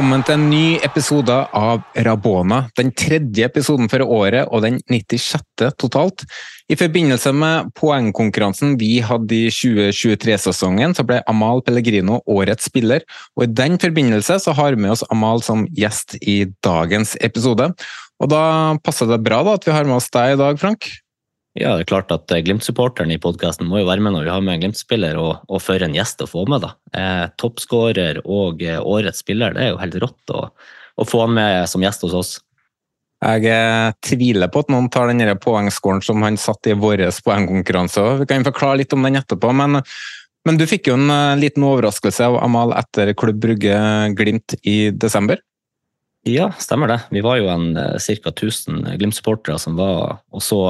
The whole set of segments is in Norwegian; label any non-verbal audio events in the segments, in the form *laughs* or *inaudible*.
Velkommen til en ny episode av Rabona. Den tredje episoden for året og den 96. totalt. I forbindelse med poengkonkurransen vi hadde i 2023-sesongen, så ble Amal Pellegrino årets spiller, og i den forbindelse så har vi med oss Amal som gjest i dagens episode. Og da passer det bra da at vi har med oss deg i dag, Frank. Ja, det er klart at eh, Glimt-supporteren i podkasten må jo være med når vi har med en Glimt-spiller, og, og for en gjest å få med, da. Eh, Toppskårer og eh, årets spiller, det er jo helt rått å, å få han med som gjest hos oss. Jeg eh, tviler på at noen tar den poengskåren som han satt i vår poengkonkurranse. Vi kan forklare litt om den etterpå, men, men du fikk jo en liten overraskelse av Amal etter Klubb Brugge Glimt i desember. Ja, stemmer det. Vi var jo en ca. 1000 Glimt-supportere som var og så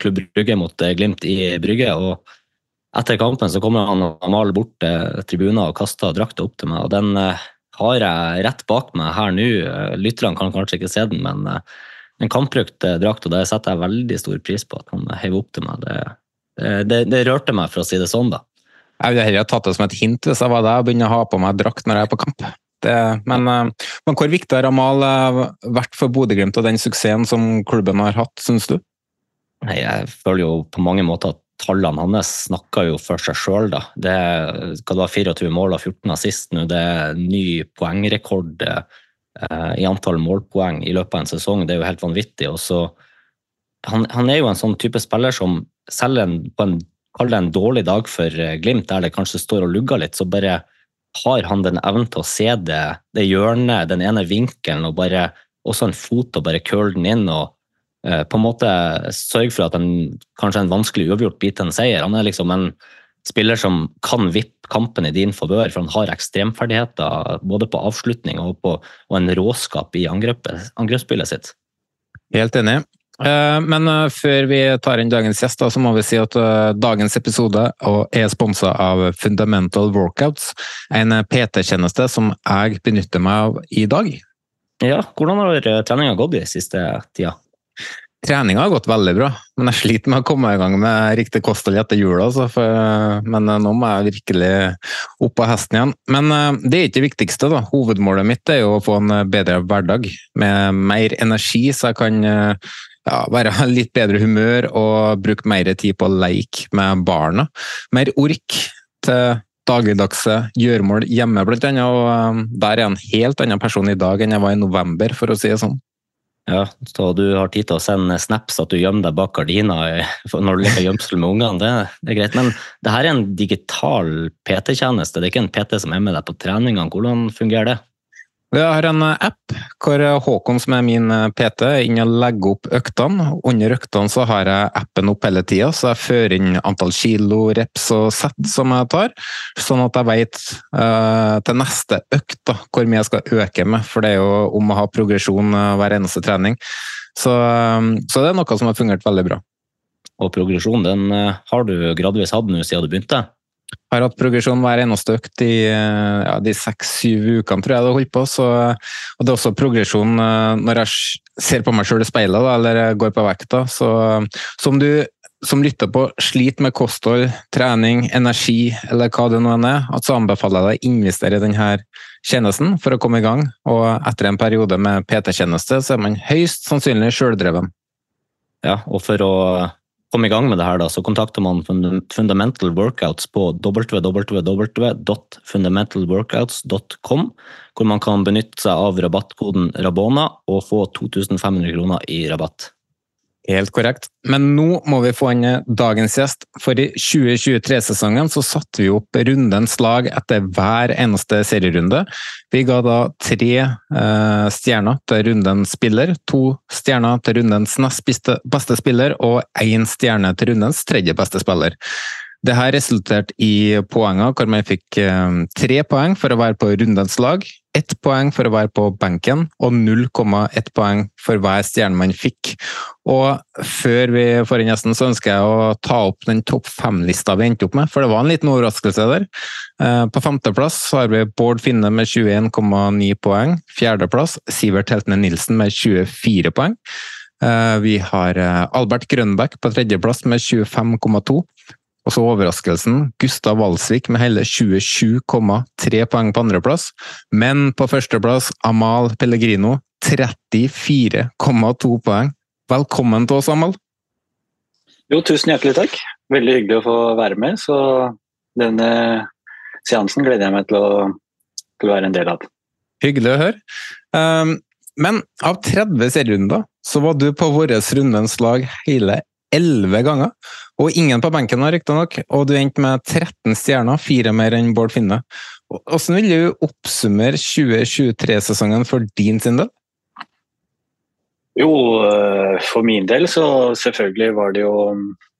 Klubb Brygge mot eh, Glimt i Brygge. og Etter kampen så kommer han Amal bort til tribunen og kaster drakta opp til meg. og Den eh, har jeg rett bak meg her nå. Eh, Lytterne kan kanskje ikke se den, men eh, en kampbrukt eh, drakt, og det setter jeg veldig stor pris på at han heiv opp til meg. Det, det, det, rørte meg, for å si det sånn, da. Jeg ville heller tatt det som et hint hvis jeg var deg og begynne å ha på meg drakt når jeg er på kamp. Det, men, eh, men hvor viktig har Amal eh, vært for Bodø-Glimt og den suksessen som klubben har hatt, syns du? Nei, jeg føler jo på mange måter at tallene hans snakker jo for seg sjøl. Det hva det var, 24 mål og 14 assist nå. Det er ny poengrekord eh, i antall målpoeng i løpet av en sesong. Det er jo helt vanvittig. Og så, han, han er jo en sånn type spiller som selv en, på en, kall det en dårlig dag for eh, Glimt, der det kanskje står og lugger litt, så bare har han den evnen til å se det, det hjørnet, den ene vinkelen, og bare også en fot og bare curle den inn. og på en måte sørge for at en kanskje en vanskelig uavgjort blir til en seier. Han er liksom en spiller som kan vippe kampen i din favør, for han har ekstremferdigheter både på avslutning og, på, og en råskap i angrepet, angrepsspillet sitt. Helt enig. Eh, Men eh, før vi tar inn dagens gjest, så må vi si at eh, dagens episode er sponsa av Fundamental Workouts, en PT-tjeneste som jeg benytter meg av i dag. Ja, hvordan har eh, treninga gått i siste tida? Treninga har gått veldig bra, men jeg sliter med å komme i gang med riktig kosthold etter jula. Altså, for, men nå må jeg virkelig opp på hesten igjen. Men eh, det er ikke det viktigste. da. Hovedmålet mitt er jo å få en bedre hverdag med mer energi, så jeg kan eh, ja, være *laughs* litt bedre humør og bruke mer tid på å leke med barna. Mer ork til dagligdagse gjøremål hjemme, blant annet. Og eh, der er jeg en helt annen person i dag enn jeg var i november, for å si det sånn. Ja, så du har tid til å sende snaps at du gjemmer deg bak gardina når du leker gjemsel med ungene. Det, det er greit. Men det her er en digital PT-tjeneste. Det er ikke en PT som er med deg på treningene. Hvordan fungerer det? Vi har en app hvor Håkon, som er min PT, er inne og legger opp øktene. Under øktene så har jeg appen opp hele tida, så jeg fører inn antall kilo, reps og sett som jeg tar. Sånn at jeg vet eh, til neste økt da, hvor mye jeg skal øke med. For det er jo om å ha progresjon eh, hver eneste trening. Så, eh, så det er noe som har fungert veldig bra. Og progresjon den eh, har du gradvis hatt nå siden du begynte? Har hatt progresjon hver eneste økt i eh, ja, de seks-syv ukene, tror jeg det har holdt på. Så, og det er også progresjon eh, når jeg ser på meg sjøl i speilet, da, eller går på vekta. Så som du som lytter på, sliter med kosthold, trening, energi eller hva det nå er, så anbefaler jeg deg å investere i denne tjenesten for å komme i gang. Og etter en periode med PT-tjeneste, så er man høyst sannsynlig sjøldreven. Ja, og for å komme i gang med det her, da, så kontakter man Fundamental Workouts på www.fundamentalworkouts.com, hvor man kan benytte seg av rabattkoden RABONA og få 2500 kroner i rabatt. Helt korrekt. Men nå må vi få inn dagens gjest, for i 2023-sesongen så satte vi opp rundens lag etter hver eneste serierunde. Vi ga da tre eh, stjerner til rundens spiller, to stjerner til rundens nest beste spiller og én stjerne til rundens tredje beste spiller. Det her resulterte i poenger hvor man fikk eh, tre poeng for å være på rundens lag, ett poeng for å være på benken og 0,1 poeng for hver stjerne man fikk. Og før vi får inn gjesten, så ønsker jeg å ta opp den topp fem-lista vi endte opp med, for det var en liten overraskelse der. Eh, på femteplass har vi Bård Finne med 21,9 poeng. Fjerdeplass Sivert Heltene Nilsen med 24 poeng. Eh, vi har Albert Grønbæk på tredjeplass med 25,2. Og så overraskelsen Gustav Walsvik med hele 27,3 poeng på andreplass. Men på førsteplass Amal Pellegrino 34,2 poeng. Velkommen til oss, Amal. Jo, tusen hjertelig takk. Veldig hyggelig å få være med. Så denne seansen gleder jeg meg til å, til å være en del av. Hyggelig å høre. Um, men av 30 serierunder så var du på vår rundens lag hele elleve ganger. Og ingen på benken, riktignok. Og du endte med 13 stjerner, fire mer enn Bård Finne. Hvordan vil du oppsummere 2023-sesongen for din sin del? Jo, eh, for min del så selvfølgelig var det jo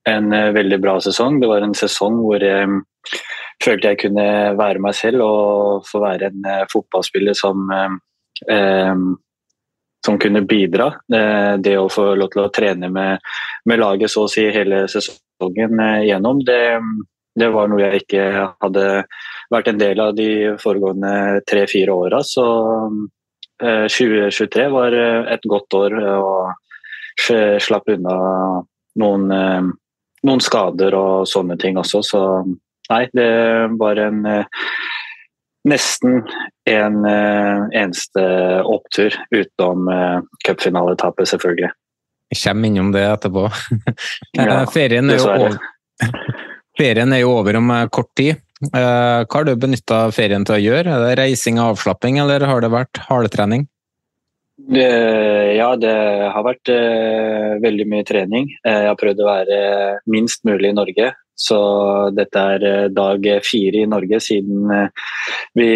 en eh, veldig bra sesong. Det var en sesong hvor jeg følte jeg kunne være meg selv og få være en eh, fotballspiller som som kunne bidra. Det å få lov til å trene med, med laget så å si hele sesongen eh, gjennom, det, det, var noe jeg ikke hadde vært en del av de foregående tre-fire åra. Så 2023 eh, var eh, et godt år og slapp unna noen, noen skader og sånne ting også. Så nei, det var en nesten en uh, eneste opptur, utenom uh, cupfinaletapet, selvfølgelig. Jeg kommer innom det etterpå. *laughs* ja, ferien, er over, *laughs* ferien, er jo over, om kort tid. Hva har du benytta ferien til å gjøre? Er det reising og avslapping, eller har det vært hardtrening? Ja, det har vært uh, veldig mye trening. Jeg har prøvd å være minst mulig i Norge. Så dette er eh, dag fire i Norge siden eh, vi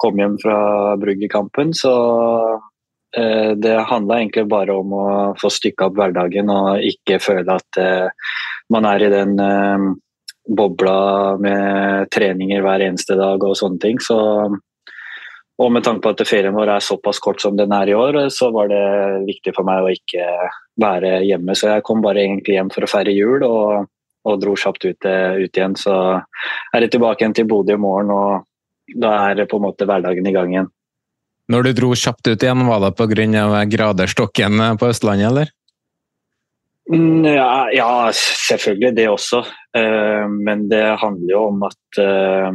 kom hjem fra Bruggerkampen. Så eh, det handla egentlig bare om å få stykka opp hverdagen og ikke føle at man er i den bobla med treninger hver eneste dag og sånne ting. Så, og med tanke på at ferien vår er såpass kort som den er i år, så var det viktig for meg å ikke være hjemme. Så jeg kom bare egentlig hjem for å feire jul. og og dro kjapt ut, eh, ut, igjen. Så er jeg tilbake igjen til Bodø i morgen, og da er på en måte hverdagen i gang igjen. Når du dro kjapt ut igjen, var det pga. graderstokken på Østlandet, eller? Mm, ja, ja, selvfølgelig det også. Eh, men det handler jo om at eh,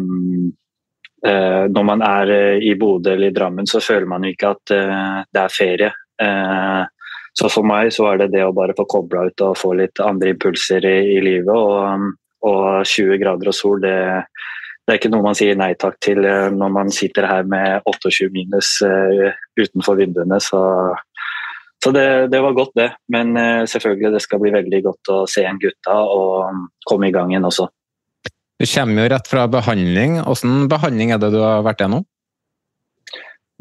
når man er i Bodø eller i Drammen, så føler man ikke at det er ferie. Så for meg så er det det å bare få kobla ut og få litt andre impulser i, i livet. Og, og, 20 grader og sol, det, det, er ikke noe man sier nei takk til eh, når man sitter her med 28 minus utenfor vinduene. Så, så det, det, var godt, det. Men selvfølgelig, det skal bli veldig godt å se en gutta og komme i gang igjen også. Du kommer jo rett fra behandling. Hvilken behandling er det du har vært gjennom?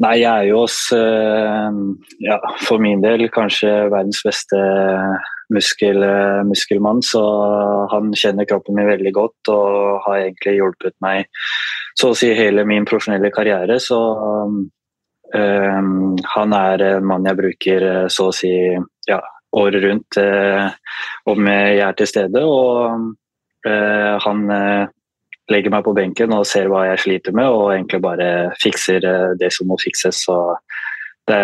Nei, jeg er jo hos, eh, ja, for min del, kanskje verdens beste muskel, muskelmann. Så han kjenner kroppen min veldig godt og har egentlig hjulpet meg så å si hele min profesjonelle karriere. Så um, han er en mann jeg bruker så å si ja, året rundt uh, om jeg er til stede. Og han uh, legger meg på benken og ser hva jeg sliter med, og egentlig bare fikser det som må fikses. Så det,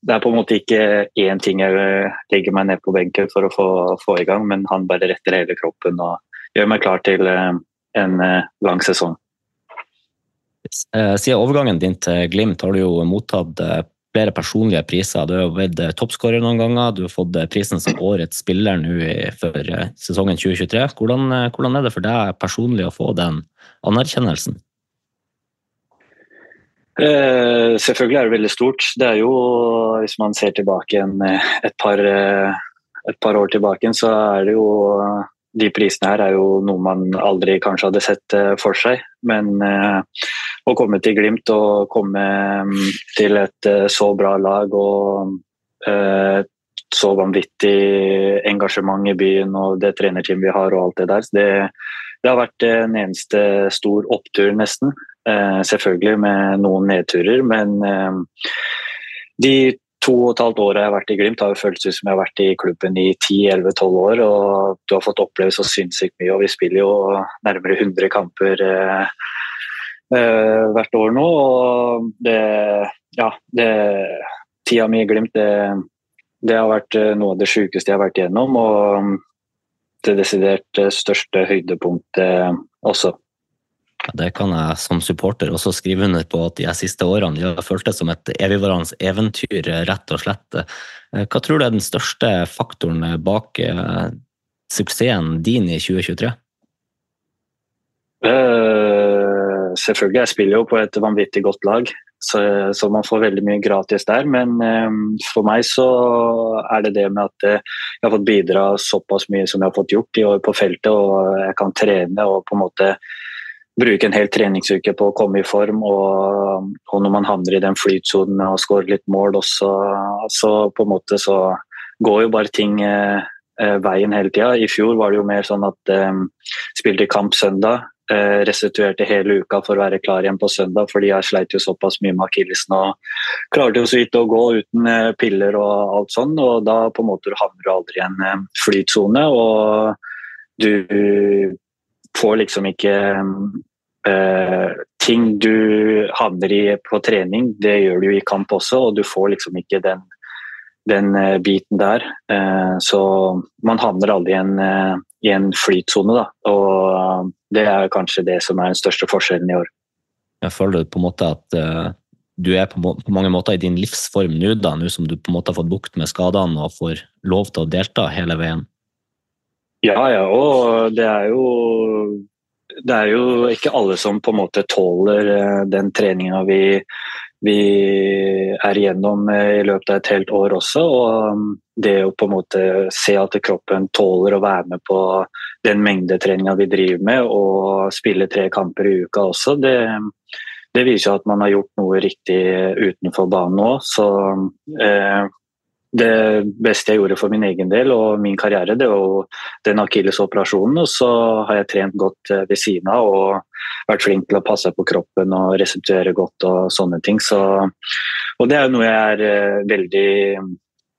det, er på en måte ikke én ting jeg legger meg ned på benken for å få, få, i gang, men han bare retter hele kroppen og gjør meg klar til en lang sesong. Siden overgangen din til Glimt har du jo mottatt flere personlige priser. Du har vært toppskårer noen ganger, du har fått prisen som *clears throat* årets spiller nå for eh, sesongen 2023. Hvordan, eh, hvordan, er det for deg personlig å få den anerkjennelsen? Eh, selvfølgelig er det veldig stort. Det er jo, hvis man ser tilbake en, eh, et, par, et par år tilbake, så er det jo de prisene her er jo noe man aldri kanskje hadde sett for seg. Men eh, å komme til Glimt og komme mm, til et eh, så bra lag og et så vanvittig engasjement i byen og det trenerteamet vi har og alt det der. Det, det, har vært en eneste stor opptur, nesten. Eh, selvfølgelig med noen nedturer, men eh, de to og et halvt året jeg har vært i Glimt, har jo føltes ut som jeg har vært i klubben i 10-11-12 år. og Du har fått oppleve så sinnssykt mye, og vi spiller jo nærmere 100 kamper eh, hvert år nå. Og det Ja, det, tida mi i Glimt, det, det, har vært eh, noe av det sjukeste jeg har vært igjennom. Og det desidert eh, største høydepunktet også. Det kan jeg som supporter også skrive under på at de siste årene de har føltes som et evigvarende eventyr, rett og slett. Hva tror du er den største faktoren bak suksessen din i 2023? Uh, selvfølgelig, jeg spiller jo på et vanvittig godt lag, så, så man får veldig mye gratis der. Men um, for meg så er det det med at eh, jeg har fått bidra såpass mye som jeg har fått gjort i år på feltet, og jeg kan trene og på en måte bruke en hel treningsuke på å komme i form. Og, og når man havner i den flytsonen med å litt mål også, så på en måte så går jo bare ting eh, veien hele tida. I fjor var det jo mer sånn at eh, spilte kamp søndag, eh, restituerte hele uka for å være klar igjen på søndag, fordi jeg sleit jo såpass mye med akillesen og klarte jo så vidt å gå uten eh, piller og alt sånn. Og da på en måte havner du aldri i en eh, flytsone, og du får liksom ikke Uh, ting du havner i på trening, det gjør du jo i kamp også, og du får liksom ikke den den eh, biten der. Uh, så man havner aldri i en, i en flytsone. Og det er kanskje det som er den største forskjellen i år. Jeg føler på en måte at uh, du er på, på, mange måter i din livsform nå, da, nå som du på en måte har fått bukt med skadene og får lov til å delta hele veien? Ja, ja, og det er jo det er jo ikke alle som på en måte tåler uh, den treninga vi, vi er igjennom uh, i løpet av et helt år også. Og det å på en måte se at kroppen tåler å være med på den mengdetreninga vi driver med, og spille tre kamper i uka også, det, det viser at man har gjort noe riktig utenfor banen òg. Så eh, det beste jeg gjorde for min egen del og min karriere, det var den akillesoperasjonen. Og så har jeg trent godt eh, ved siden av og vært flink til å passe på kroppen og restituere godt og sånne ting. Så, og det er noe jeg er eh, veldig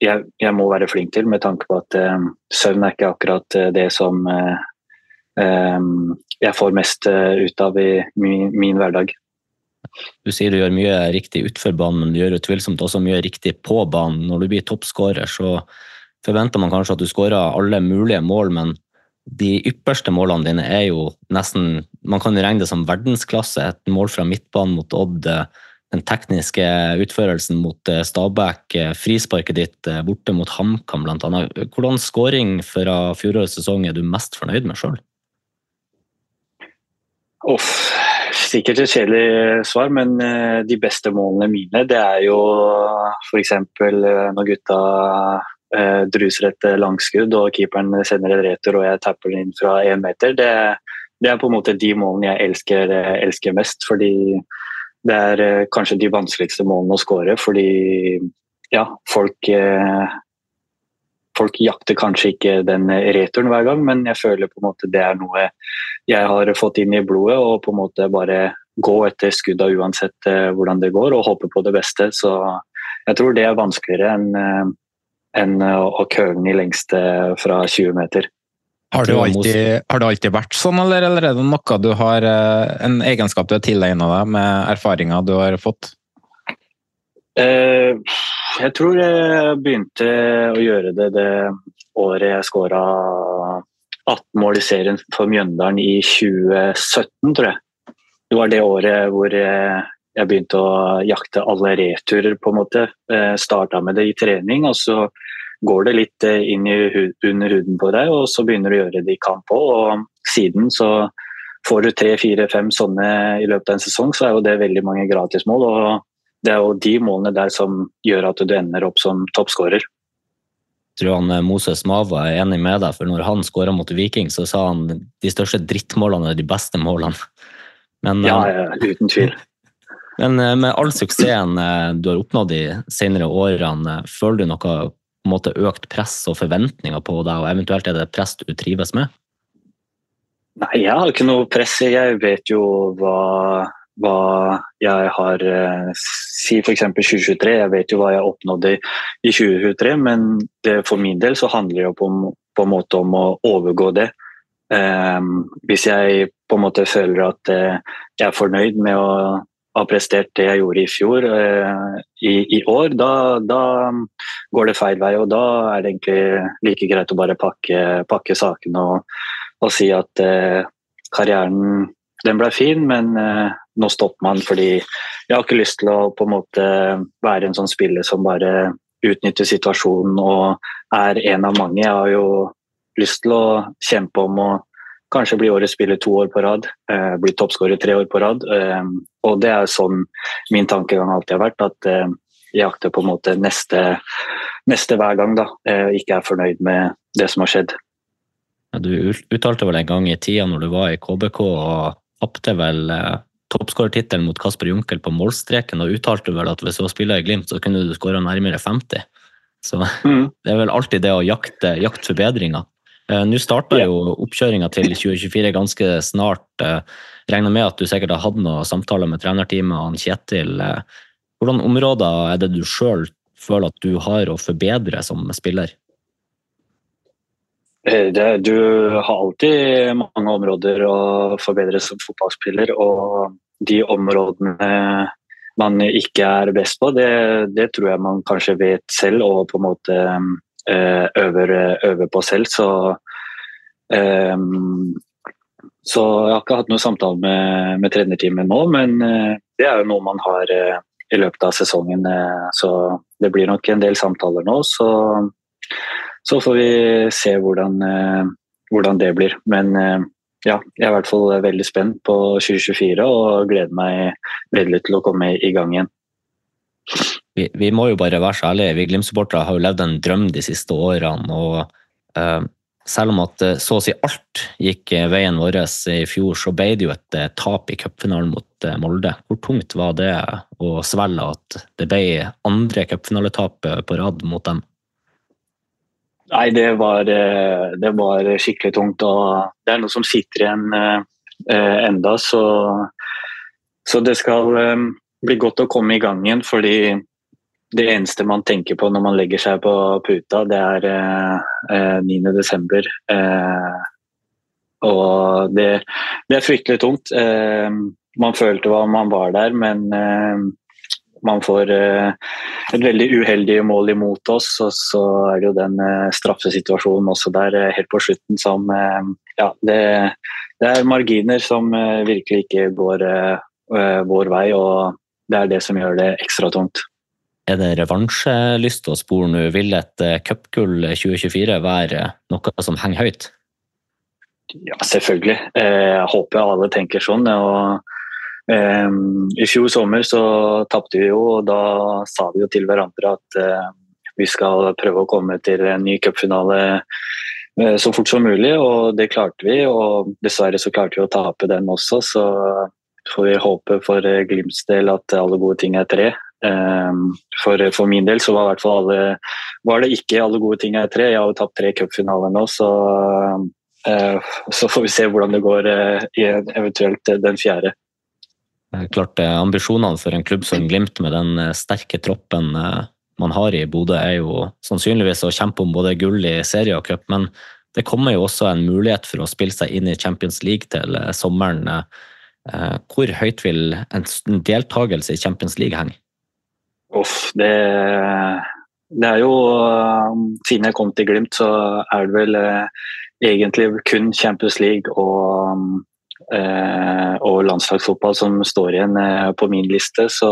jeg, jeg, må være flink til, med tanke på at um, søvn er ikke akkurat uh, det som uh, um, jeg får mest uh, ut av i min, min, hverdag. Du sier du gjør mye riktig utenfor banen, men du gjør utvilsomt også mye riktig på banen. Når du blir toppskårer, så forventer man kanskje at du skårer alle mulige mål, men de ypperste målene dine er jo nesten Man kan regne det som verdensklasse. Et mål fra midtbanen mot Odd den tekniske utførelsen mot eh, Stabæk, eh, frisparket ditt eh, borte mot HamKam bl.a. Hvordan skåring fra fjorårets sesong er du mest fornøyd med sjøl? Uff, sikkert et kjedelig svar, men de beste målene mine det er jo f.eks. når gutta druser et langskudd og keeperen sender en retur og jeg tapper den inn fra én meter. Det, det, er på en måte de målene jeg elsker, elsker mest. fordi det er eh, kanskje de vanskeligste målene å skåre, fordi ja, folk eh, Folk jakter kanskje ikke den returen hver gang, men jeg føler på en måte det er noe jeg har fått inn i blodet. Og på en måte bare gå etter skudda uansett eh, hvordan det går, og håpe på det beste. Så jeg tror det er vanskeligere enn enn å køle den i lengste fra 20 meter. Har det, alltid, har det alltid vært sånn, eller, eller er det noe du har en egenskap du har tilegna deg med erfaringer du har fått? Eh, jeg tror jeg begynte å gjøre det det året jeg skåra 18 mål i serien for Mjøndalen i 2017, tror jeg. Det var det året hvor jeg begynte å jakte alle returer, på en måte. Eh, Starta med det i trening, og så går det litt eh, inn hud, under huden på deg, og så begynner du å gjøre det i kamp òg. Og siden så får du tre, fire, fem sånne i løpet av en sesong, så er jo det veldig mange gratismål. og det er jo de målene der som gjør at du ender opp som toppskårer. Tror han eh, Moses Mava er enig med deg, for når han skåra mot Viking, så sa han de største drittmålene er de beste målene. Men, ja, ja, uten tvil. *laughs* Men eh, med all suksessen eh, du har oppnådd de senere årene, føler du noe måte, økt press og forventninger på deg, og eventuelt er det press du trives med? Nei, jeg har ikke noe press. Jeg vet jo hva hva jeg har eh, Si f.eks. 2023, jeg vet jo hva jeg oppnådde i 2023, men det, for min del så handler det på, på en måte om å overgå det. Um, hvis jeg på en måte føler at jeg er fornøyd med å ha prestert det jeg gjorde i fjor, uh, i, i, år, da, da, går det feil vei. Og da er det egentlig like greit å bare pakke, pakke sakene og, og, si at eh, karrieren den ble fin, men nå stopper man fordi jeg har ikke lyst til å på en måte være en sånn spiller som bare utnytter situasjonen og er en av mange. Jeg har jo lyst til å kjempe om å kanskje bli årets spiller to år på rad, eh, bli toppskårer tre år på rad. Eh, og det er sånn min tankegang alltid har vært, at eh, jeg jakter på en måte neste, neste hver gang. da, eh, Ikke er fornøyd med det som har skjedd. Ja, du uttalte vel en gang i tida når du var i KBK og tapte vel eh, toppskårertittelen mot Kasper Junkel på målstreken og uttalte vel at hvis du var spiller i Glimt, så kunne du skåra nærmere 50. Så mm. det er vel alltid det å jakte, jakte forbedringer. Eh, Nå starter jo oppkjøringa til 2024 ganske snart. Eh, regner med at du sikkert har hatt noen samtaler med trenerteamet og Kjetil. Eh, hvordan områder er det du sjøl føler at du har å forbedre som spiller? Du har alltid mange områder å forbedre som fotballspiller. Og de områdene man ikke er best på, det, det tror jeg man kanskje vet selv og på en måte eh, øver, øver på selv. Så, um, så jeg har ikke hatt noen samtale med, med trenerteamet nå, men det er jo noe man har i løpet av sesongen. Så det blir nok en del samtaler nå. så så får vi se hvordan, eh, hvordan det blir. Men eh, ja, jeg er i hvert fall veldig spent på 2024 og gleder meg veldig til å komme i gang igjen. Vi, vi må jo bare være så ærlige. Vi Glimt-supportere har jo levd en drøm de siste årene. og uh, Selv om at så å si alt gikk veien vår i fjor, så ble det jo et tap i cupfinalen mot Molde. Hvor tungt var det å svelge at det ble andre cupfinaletap på rad mot dem? Nei, det var, eh, det var, skikkelig tungt. og Det er noe som sitter igjen eh, enda, så, så det skal eh, bli godt å komme i gang igjen. fordi det eneste man tenker på når man legger seg på puta, det er eh, 9.12. Eh, og det, det, er fryktelig tungt. Eh, man følte hva man var der, men eh, man får eh, et veldig uheldig mål imot oss, og så er det jo den eh, straffesituasjonen også der eh, helt på slutten som Ja, det, det er marginer som virkelig ikke går vår vei, og det er det som gjør det ekstra tungt. Er det revansjelyst å spore nå? Vil et cupgull 2024 være noe som henger høyt? Ja, selvfølgelig. Jeg håper alle tenker sånn. og Um, I fjor sommer så tapte vi jo, og da sa vi jo til hverandre at uh, vi skal prøve å komme til en ny cupfinale uh, så fort som mulig, og det klarte vi. Og dessverre så klarte vi å tape den også, så får vi håpe for Glimts del at alle gode ting er tre. Um, for, for, min del så var, alle, var det ikke alle gode ting er tre. Jeg har jo tapt tre cupfinaler nå, så, så får vi se hvordan det går i eventuelt den fjerde. Klart eh, Ambisjonene for en klubb som Glimt med den eh, sterke troppen eh, man har i Bodø, er jo sannsynligvis å kjempe om både gull i serie og cup. Men det kommer jo også en mulighet for å spille seg inn i Champions League til sommeren. Hvor høyt vil en deltakelse i Champions League henge? Uff, det, det er jo Siden jeg kom til Glimt, så er det vel egentlig kun Champions League og Eh, og landslagsfotball som står igjen eh, på min liste. Så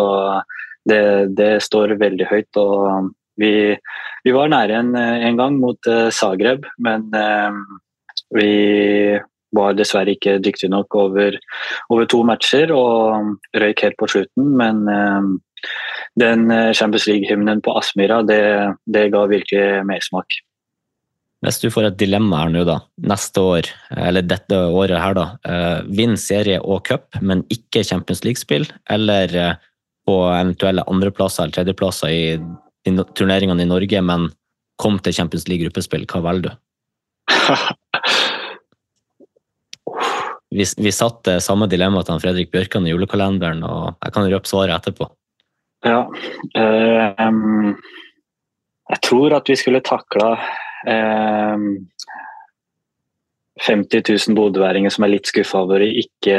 det, det står veldig høyt. og vi, vi var nære en, en, gang mot uh, Zagreb, men vi var dessverre ikke dyktige nok over, over, to matcher og røyk helt på slutten. Men den Champions League-hymnen på Aspmyra, det, det ga virkelig mersmak. Hvis du får et dilemma her nå, da. Neste år, eller dette året her, da. Eh, vinn serie og cup, men ikke Champions League-spill. Eller eh, på eventuelle andreplasser eller tredjeplasser i, i turneringene i Norge, men kom til Champions League-gruppespill. Hva velger du? *laughs* Vi, vi satte samme dilemma til Fredrik Bjørkan i julekalenderen, og jeg kan røpe svaret etterpå. Ja. Um, jeg tror at vi skulle takla 50 ehm, 000 bodøværinger som er litt skuffa over å ikke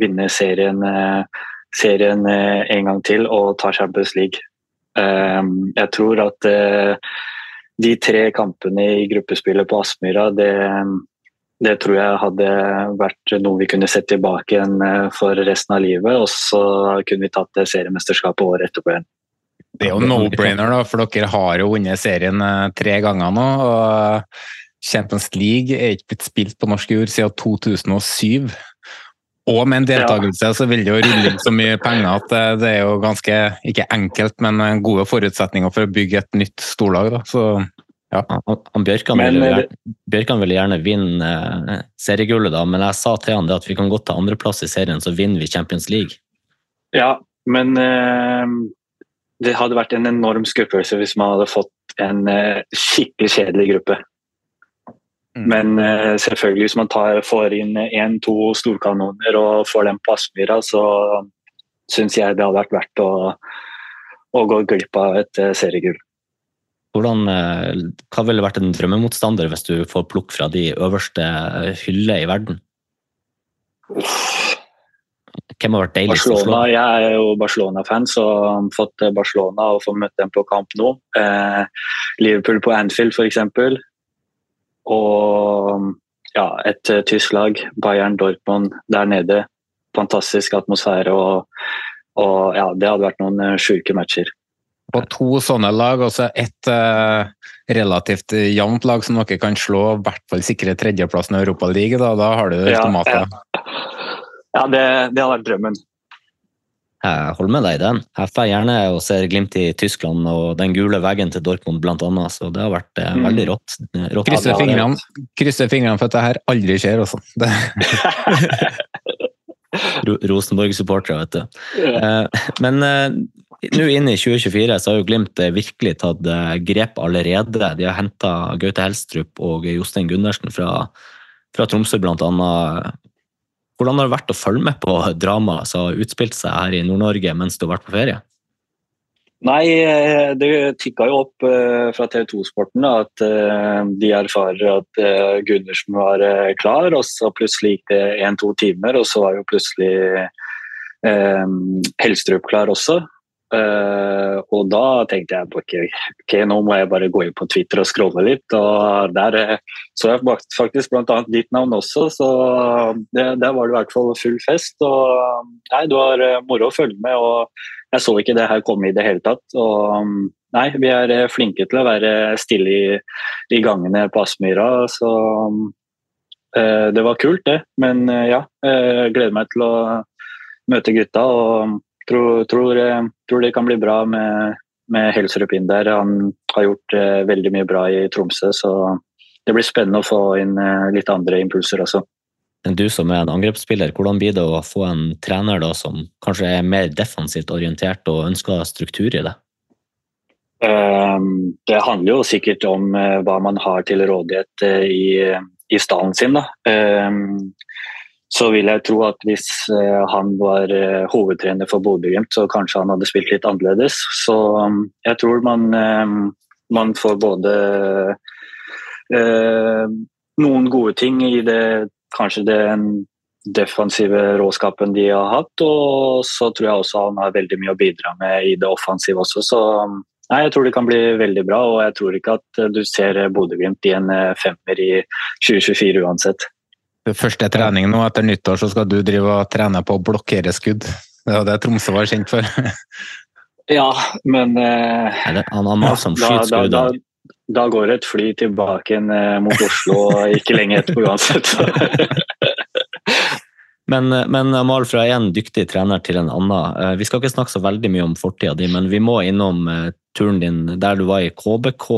vinne serien, eh, serien eh, en gang til og ta Champions League. Ehm, jeg tror at eh, de tre kampene i gruppespillet på Aspmyra, det, det tror jeg hadde vært noe vi kunne sett tilbake igjen for resten av livet. Og så kunne vi tatt det seriemesterskapet året etterpå igjen. Det er jo no-brainer, da, for dere har jo vunnet serien eh, tre ganger nå. og Champions League er ikke blitt spilt på norsk jord siden 2007. Og med en deltakelse så vil det jo rulle inn så mye penger at eh, det er jo ganske, ikke enkelt, men eh, gode forutsetninger for å bygge et nytt storlag. Da. Så, ja. Han Bjørkan, men, ville gjerne, Bjørkan ville gjerne vinne seriegullet, da, men jeg sa til han at vi kan godt ta andreplass i serien, så vinner vi Champions League. Ja, men det hadde vært en enorm skuffelse hvis man hadde fått en eh, skikkelig kjedelig gruppe. Mm. Men uh, selvfølgelig, hvis man tar, får inn én-to storkanoner og får dem på Aspmyra, så syns jeg det hadde vært verdt å, å gå glipp av et uh, seriegull. Hvordan, hva ville vært en drømmemotstander hvis du får plukk fra de øverste hyller i verden? Hvem har vært deiligst å slå? Jeg er jo Barcelona-fan, så har fått Barcelona og fått møtt dem på kamp nå. Eh, Liverpool på Anfield f.eks. Og ja, et tysk lag, Bayern Dortmund der nede. Fantastisk atmosfære og, og ja, det hadde vært noen sjuke matcher. Og to sånne lag, og så ett uh, relativt jevnt lag som dere kan slå, i hvert fall sikre tredjeplassen i Europaligaen. Da, da har du automater. Ja, ja. Ja, det, det har vært drømmen. Jeg holder med deg i den. Jeg får gjerne og ser Glimt i Tyskland og den gule veggen til Dortmund annet, så det har vært eh, mm. veldig rått. rått. Krysser fingrene, krysser fingrene for at det her aldri skjer, *laughs* også. Rosenborg-supportere, vet du. Yeah. men eh, nå inn i 2024 så har jo Glimt virkelig tatt eh, grep allerede. De har henta Gaute Helstrup og Jostein Gundersen fra, fra Tromsø blant annet hvordan har det vært å følge med på dramaet som har utspilt seg her i Nord-Norge mens du har vært på ferie? Nei, eh, det tikka jo opp fra TV 2-sporten at de erfarer at Gundersen var klar, og så plutselig gikk det én-to timer, og så var jo plutselig Helstrup klar også. Uh, og da tenkte jeg okay, ok, nå må jeg bare gå inn på Twitter og scrolle litt. Og der uh, så jeg faktisk bl.a. ditt navn også, så det, der var det i hvert fall full fest. Og nei, det var uh, moro å følge med, og jeg så ikke det her komme i det hele tatt. Og um, nei, vi er flinke til å være stille i, i gangene på Aspmyra, så um, det var kult, det. Men ja, jeg gleder meg til å møte gutta. og tror, tror, eh, tror, det kan bli bra med, med Helserup inn der. Han har gjort eh, veldig mye bra i Tromsø, så det blir spennende å få inn eh, litt andre impulser også. Du som er en angrepsspiller, hvordan blir det å få en trener da, som kanskje er mer defensivt orientert og ønsker struktur i det? Um, det handler jo sikkert om uh, hva man har til rådighet uh, i, i stallen sin. Da. Um, så vil jeg tro at hvis eh, han var eh, hovedtrener for Bodø-Glimt, så kanskje han hadde spilt litt annerledes. Så um, jeg tror man, eh, man får både noen gode ting i det kanskje den defensive råskapen de har hatt. Og så tror jeg også han har veldig mye å bidra med i det offensive også. Så nei, jeg tror det kan bli veldig bra, og jeg tror ikke at du ser Bodø-Glimt i en femmer i 2024 uansett. Første trening nå etter nyttår, så skal du drive og trene på å blokkere skudd. Det var det Tromsø var kjent for. *laughs* ja, men uh, Han har malt som skytskudd. da, da, da, går et fly tilbake uh, mot Oslo ikke lenge etterpå uansett. *laughs* men, men Amal, fra en dyktig trener til en annen. Vi skal ikke snakke så veldig mye om fortida di, men vi må innom turen din der du var i KBK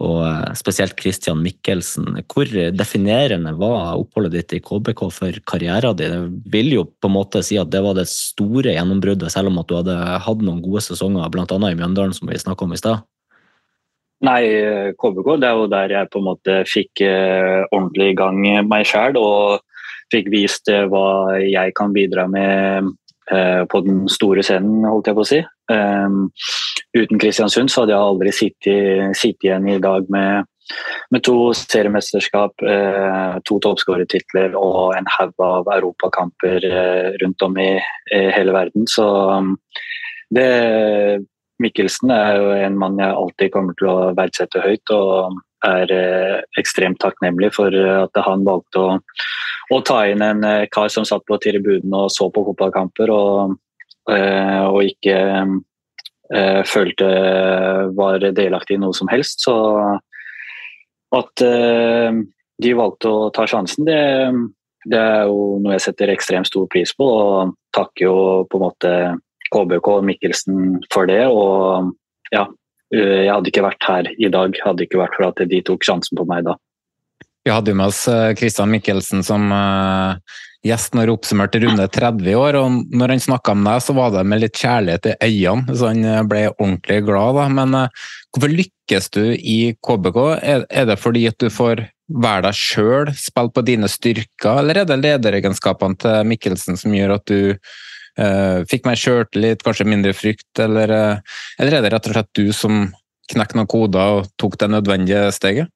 og eh, spesielt Christian Mikkelsen. Hvor definerende var oppholdet ditt i KBK for karrieren din? Jeg vil jo på en måte si at det var det store gjennombruddet, selv om at du hadde hatt noen gode sesonger, bl.a. i Mjøndalen, som vi snakka om i stad. Nei, KBK det er jo der jeg på en måte fikk uh, ordentlig i gang meg sjøl og fikk vist uh, hva jeg kan bidra med på den store scenen, holdt jeg på å si. Um, uten Kristiansund så hadde jeg aldri sittet, sittet igjen i dag med, med to seriemesterskap, eh, to toppskårertitler og en haug av europakamper eh, rundt om i, hele verden. Så um, det Mikkelsen er jo en mann jeg alltid kommer til å verdsette høyt. og er eh, ekstremt takknemlig for at han valgte å, å ta inn en eh, kar som satt på tribunen og så på fotballkamper, og, eh, og ikke eh, følte var delaktig i noe som helst. Så at eh, de valgte å ta sjansen, det, det, er jo noe jeg setter ekstremt stor pris på. Og takker jo på en måte KBK og Mikkelsen for det. Og ja, eh, jeg hadde ikke vært her i dag hadde ikke vært for at de tok sjansen på meg da. Vi hadde jo med oss eh, Mikkelsen som uh gjest når oppsummerte runde 30 år. og Når han snakka om deg, så var det med litt kjærlighet i øynene, så han eh, ble ordentlig glad. Da. Men hvorfor lykkes du i KBK? Er, det fordi at du får være deg sjøl, spille på dine styrker, eller er det lederegenskapene til Mikkelsen som gjør at du fikk mer sjøltillit, kanskje mindre frykt, eller, uh, eller er det rett og slett du som knekket noen koder og tok det nødvendige steget?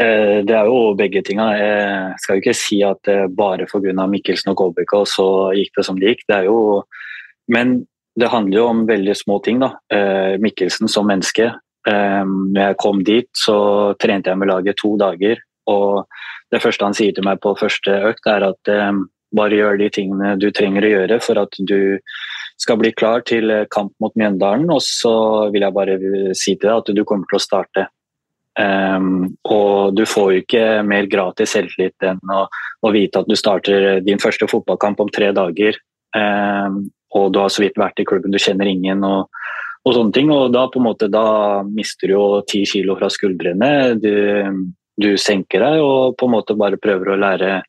Eh, det er jo begge tinga. Jeg skal jo ikke si at bare pga. Mikkelsen og KBK så gikk det som det gikk. Det er jo Men det handler jo om veldig små ting. da. Eh, Mikkelsen som menneske. Eh, når jeg kom dit, så trente jeg med laget to dager. Og det første han sier til meg på første økt, er at bare gjør de tingene du trenger å gjøre for at du skal bli klar til kamp mot Mjøndalen. Og så vil jeg bare si til deg at du kommer til å starte Um, og du får jo ikke mer gratis selvtillit enn å, å, vite at du starter din første fotballkamp om tre dager. Um, og du har så vidt vært i klubben, du kjenner ingen og, og, sånne ting. Og da på en måte da mister du jo ti kilo fra skuldrene. Du, du, senker deg og på en måte bare prøver å lære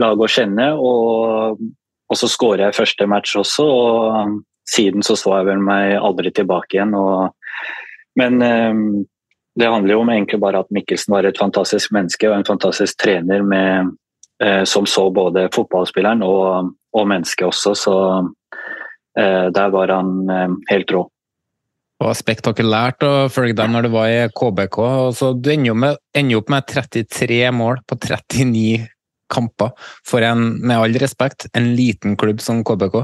laget å kjenne. Og, og så skårer jeg første match også, og siden så så jeg vel meg aldri tilbake igjen. Og, men um, det handler jo om egentlig bare at Mikkelsen var et fantastisk menneske og en fantastisk trener med, eh, som så både fotballspilleren og, og mennesket også. Så eh, der var han eh, helt rå. Det var spektakulært å følge deg når du var i KBK. Så du ender, ender opp med 33 mål på 39 kamper for en, med all respekt, en liten klubb som KBK.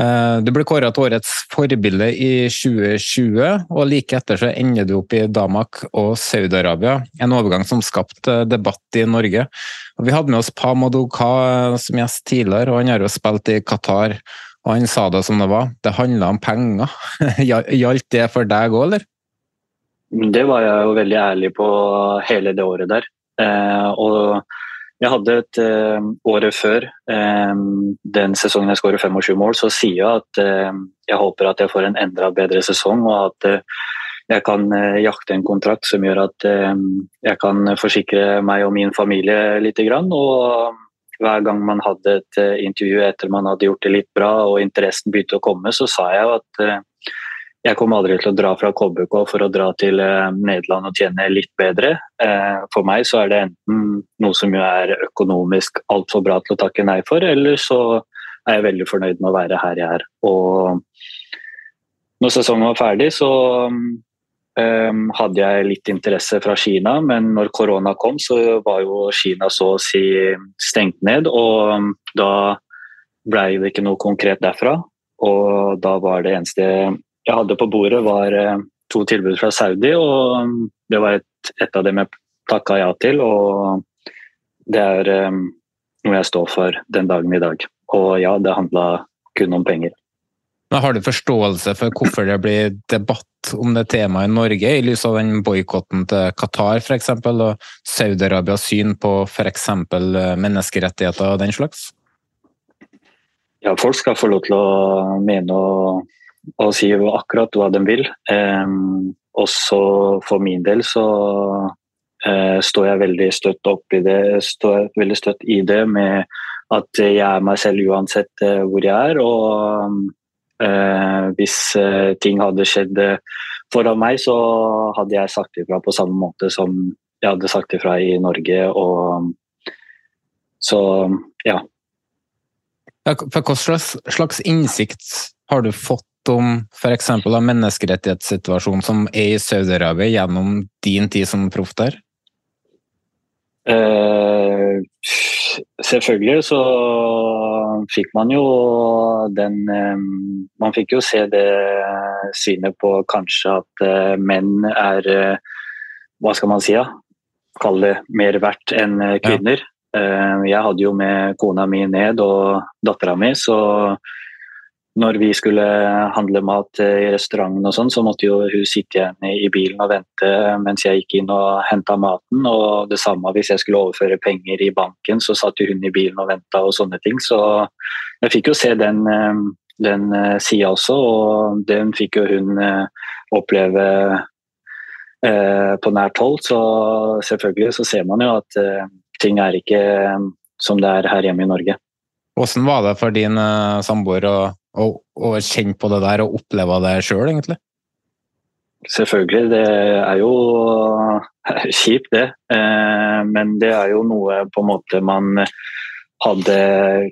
Eh, du ble kåret til årets forbilde i 2020, og like etter så ender du opp i Damak og Saudi-Arabia. En overgang som skapte debatt i Norge. Og vi hadde med oss Pa Madoka som gjest tidligere, og han har jo spilt i Qatar. Og han sa det som det var, det handla om penger. *laughs* Gjaldt det for deg òg, eller? Det var jeg jo veldig ærlig på hele det året der. Eh, og jeg hadde et uh, året før um, den sesongen jeg skårer 25 mål, så sier jeg at uh, jeg håper at jeg får en enda bedre sesong, og at uh, jeg kan jakte en kontrakt som gjør at jeg kan forsikre meg og min familie litt. Og hver gang man hadde et intervju etter man hadde gjort det litt bra og interessen begynte å komme, så sa jeg at jeg kommer aldri til å dra fra KBK for å dra til eh, Nederland og tjene litt bedre. Eh, for meg så er det enten noe som er økonomisk altfor bra til å takke nei for, eller så er jeg veldig fornøyd med å være her jeg er. Og når sesongen var ferdig, så um, hadde jeg litt interesse fra Kina, men når korona kom, så var jo Kina så å si stengt ned. Og um, da blei det ikke noe konkret derfra. Og da var det eneste jeg hadde på bordet, var uh, to tilbud fra Saudi, og um, det var et, et av dem jeg takka ja til. Og det er um, noe jeg står for den dagen i dag. Og ja, det handla kun om penger. Men Har du forståelse for hvorfor det blir debatt om det temaet i Norge, i lys av den boikotten til Qatar f.eks., og Saudi-Arabias syn på f.eks. menneskerettigheter og den slags? Ja, folk skal få lov til å mene og, og sier akkurat hva de vil. Og også for min del så uh, står jeg veldig støtt opp i det, står veldig støtt i det med at jeg er meg selv uansett uh, hvor jeg er. og Eh, hvis eh, ting hadde skjedd eh, foran meg, så hadde jeg sagt ifra på samme måte som jeg hadde sagt ifra i Norge. Og, så ja. Hva slags, slags innsikt har du fått om f.eks. menneskerettighetssituasjonen som er i Saudi-Arabia gjennom din tid som proff der? Uh, selvfølgelig så fikk man jo den um, Man fikk jo se det synet på kanskje at uh, menn er uh, Hva skal man si, ja? Kalle det mer verdt enn kvinner. Ja. jeg hadde jo med kona mi ned og dattera mi, så når vi skulle handle mat i restauranten, og sånn, så måtte jo hun sitte igjen i bilen og vente mens jeg gikk inn og henta maten. Og det samme hvis jeg skulle overføre penger i banken, så satt hun i bilen og venta og sånne ting. Så jeg fikk jo se den, eh, den eh, sida også, og den fikk jo hun eh, oppleve på nært hold. Så selvfølgelig så ser man jo at ting er ikke som det er her hjemme i Norge. Hvordan var det for din samboer og, og kjenne på det der og oppleve det sjøl, egentlig? Selvfølgelig, det er jo *laughs* kjipt, det. Eh, men det er jo noe på en måte man hadde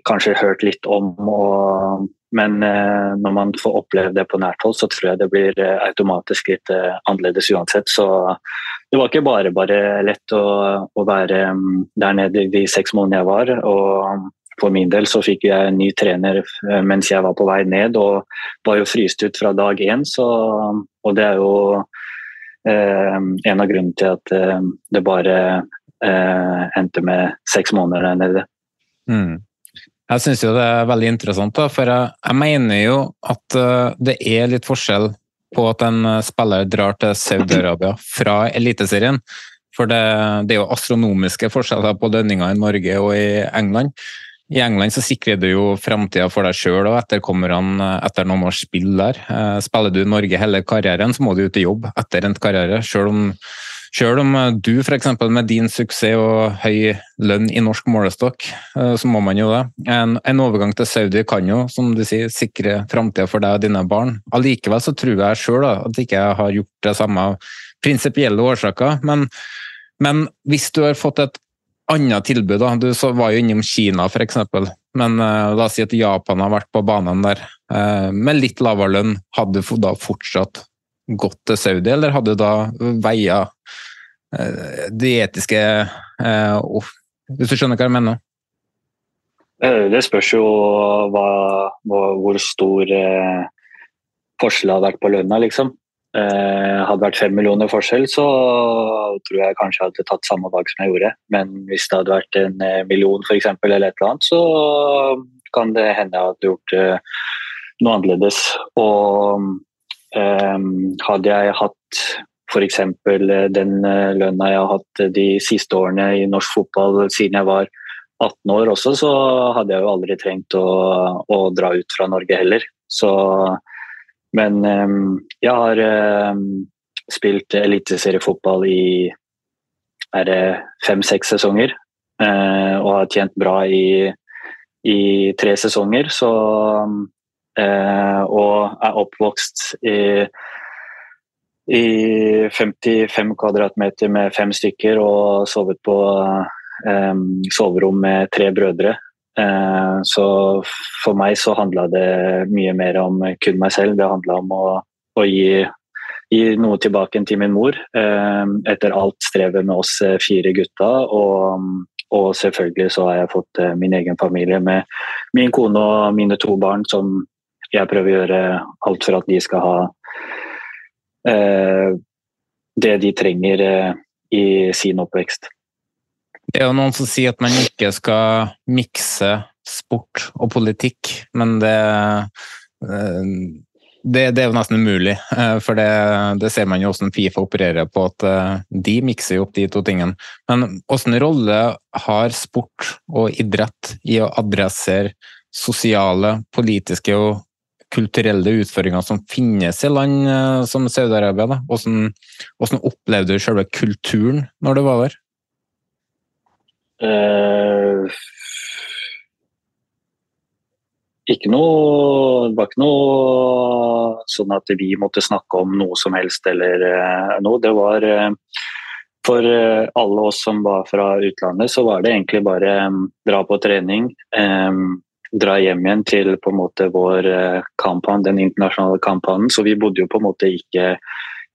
kanskje hørt litt om. Og, men eh, når man får oppleve det på nært hold, så tror jeg det blir eh, automatisk litt annerledes uansett. Så det var ikke bare bare lett å, å være mm, der nede de seks månedene jeg var. og for min del så fikk jeg en ny trener eh, mens jeg var på vei ned, og var jo fryst ut fra dag én. Og det er jo eh, en av grunnene til at eh, det bare eh, endte med seks måneder der nede. Mm. Jeg syns jo det er veldig interessant, da, for jeg, jeg mener jo at uh, det er litt forskjell på at en spiller drar til Saudi-Arabia fra Eliteserien. For det, det, er jo astronomiske forskjeller på lønninger i Norge og i England. I England så sikrer du jo framtida for deg sjøl og etterkommerne etter noen års spill der. Eh, spiller du Norge hele karrieren, så må du ut i jobb etter endt karriere. Selv om, selv om du f.eks. med din suksess og høy lønn i norsk målestokk, eh, så må man jo det. En, en overgang til Saudi kan jo, som du sier, sikre framtida for deg og dine barn. Allikevel så tror jeg sjøl at jeg ikke har gjort det samme av prinsipielle årsaker. Men, men hvis du har fått et annet tilbud. Da. Du var jo innom Kina f.eks., men uh, la oss si at Japan har vært på banen der uh, med litt lavere lønn. Hadde du da fortsatt gått til Saudi, eller hadde du da veia uh, de etiske Hvis du skjønner hva jeg mener? Det spørs jo hva, hvor stor forskjell det har vært på lønna, liksom. Eh, hadde vært fem millioner forskjell, så tror jeg kanskje jeg hadde tatt samme valg som jeg gjorde. Men hvis det hadde vært en eh, million for eksempel, eller et eller annet, så kan det hende jeg hadde gjort eh, noe annerledes. Og hadde jeg hatt f.eks. den lønna jeg har hatt de siste årene i norsk fotball siden jeg var 18 år også, så hadde jeg jo aldri trengt å, å dra ut fra Norge heller. Så men um, jeg har um, spilt eliteseriefotball i fem-seks sesonger. Uh, og har tjent bra i, i tre sesonger. Så uh, Og er oppvokst i, i 55 kvadratmeter med fem stykker og sovet på um, soverom med tre brødre. Eh, så for meg så handla det mye mer om kun meg selv. Det handla om å, å, gi gi noe tilbake til min mor etter alt strevet med oss fire gutta. Og, og selvfølgelig så har jeg fått min egen familie med min kone og mine to barn, som jeg prøver å gjøre alt for at de skal ha det de trenger i sin oppvekst. Det er jo noen som sier at man ikke skal mikse sport og politikk, men det, eh, det, det er jo nesten umulig. Eh, for det, det, ser man jo hvordan Fifa opererer på, at eh, de mikser jo opp de to tingene. Men hvilken rolle har sport og idrett i å adressere sosiale, politiske og kulturelle utfordringer som finnes i land som Saudi-Arabia? Hvordan, hvordan opplevde du selve kulturen når du var der? Uh, ikke noe Det var ikke noe sånn at vi måtte snakke om noe som helst eller uh, noe. Det var uh, For alle oss som var fra utlandet, så var det egentlig bare um, dra på trening. Dra hjem igjen til på en måte vår kampanje, den internasjonale kampanjen. Så vi bodde jo på en måte ikke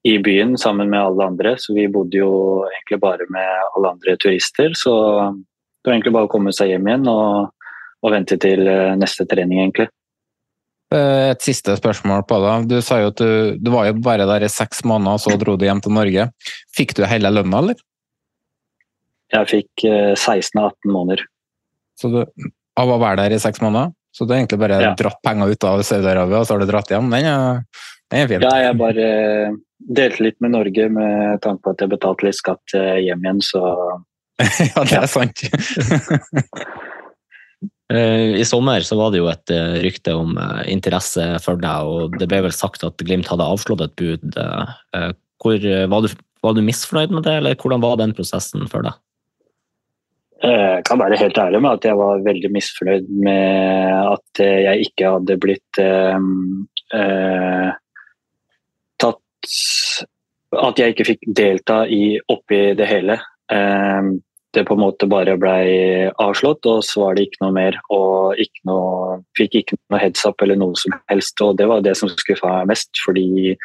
i byen sammen med alle andre. Så vi bodde jo egentlig bare med alle andre turister. Så det var egentlig bare å komme seg hjem igjen og, og vente til eh, neste trening, egentlig. Eh, et siste spørsmål på det. Du sa jo at du, du var jo bare der i seks måneder, og så dro du hjem til Norge. Fikk du hele lønna, eller? Jeg fikk 16 av 18 måneder. Så du, av å være der i seks måneder? Så du har egentlig bare ja. dratt penger ut av Saudi-Arabia, og så har du dratt hjem? Den er. Ja, jeg bare delte litt med Norge med tanke på at jeg betalte litt skatt eh, hjem igjen, så *laughs* Ja, det er sant. *laughs* Eh, I sommer så var det jo et eh, rykte om interesse for deg, og det ble vel sagt at Glimt hadde avslått et bud. Hvor, var, du, var, du, misfornøyd med det, eller hvordan var den prosessen for deg? Jeg kan være helt ærlig med at jeg var veldig misfornøyd med at jeg ikke hadde blitt eh, at jeg ikke fikk delta i, oppi det hele. Ehm, det på en måte bare ble avslått, og så var det ikke noe mer. Og ikke noe, fikk ikke noe heads up eller noe som helst. Og det var det som skuffa meg mest, fordi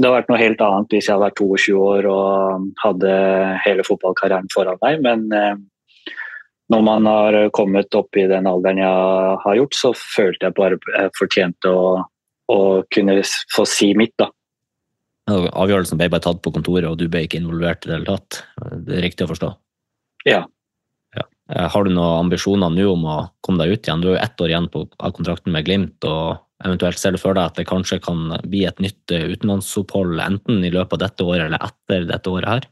det hadde vært noe helt annet hvis jeg hadde vært 22 år og hadde hele fotballkarrieren foran meg. Men ehm, når man har kommet opp i den alderen jeg har gjort, så følte jeg bare jeg fortjente å, å kunne få si mitt. da. Avgjørelsen ble bare tatt på kontoret, og du ble ikke involvert i det hele tatt. Det er riktig å forstå? Ja. ja. Eh, har du noen ambisjoner nå om å komme deg ut igjen? Du har jo ett år igjen på, av kontrakten med Glimt. og Eventuelt ser du for deg at det kanskje kan bli et nytt eh, utenlandsopphold enten i løpet av dette året eller etter dette året her?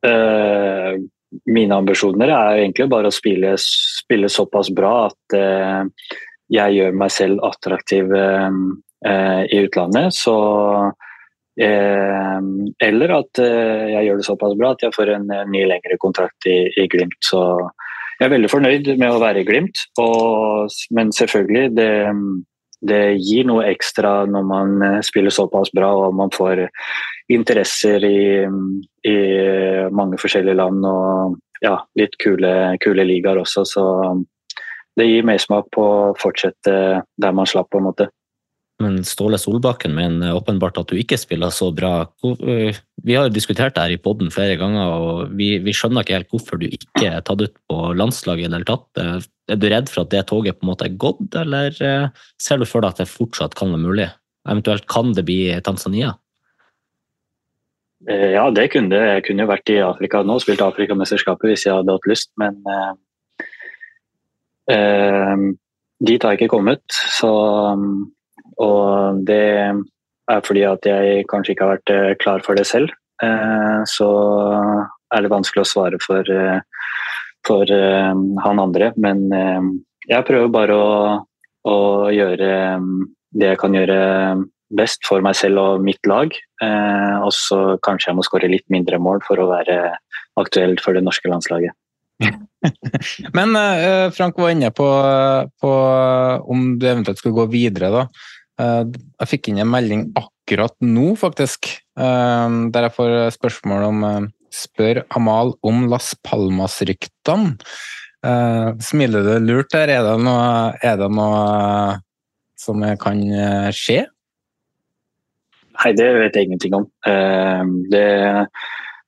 Uh, mine ambisjoner er egentlig bare å spille, spille såpass bra at uh, jeg gjør meg selv attraktiv uh, i utlandet. Så Eh, eller at eh, jeg gjør det såpass bra at jeg får en ny lengre kontrakt i, i, Glimt. Så jeg er veldig fornøyd med å være i Glimt. Og, men selvfølgelig, det, det, gir noe ekstra når man eh, spiller såpass bra og man får interesser i, i mange forskjellige land og ja, litt kule, kule ligaer også. Så det gir mersmak på å fortsette der man slapp, på en måte. Men Ståle Solbakken mener åpenbart at du ikke spiller så bra. Eh, vi har jo diskutert det her i poden flere ganger, og vi, vi, skjønner ikke helt hvorfor du ikke er tatt ut på landslaget i det hele tatt. Eh, er du redd for at det toget på en måte er gått, eller eh, ser du for deg at det fortsatt kan være mulig? Eventuelt kan det bli Tanzania? Ja, det kunne det. Jeg kunne jo vært i Afrika nå og spilt Afrikamesterskapet hvis jeg hadde hatt lyst, men uh, dit har jeg ikke kommet. Så og det er fordi at jeg kanskje ikke har vært eh, klar for det selv. Eh, så er det vanskelig å svare for, eh, for han andre. Men jeg prøver bare å, å, gjøre det jeg kan gjøre best for meg selv og mitt lag. Og så kanskje jeg må skåre litt mindre mål for å være aktuell for det norske landslaget. *laughs* Men Frank var inne på, på om du eventuelt skulle gå videre. da. Eh, jeg fikk inn en melding akkurat nå, faktisk, eh, der jeg får spørsmål om eh, Spør Amal om Las Palmas-ryktene. Smiler du lurt der? Er det noe, er det noe som kan skje? Nei, det vet jeg ingenting om. Det,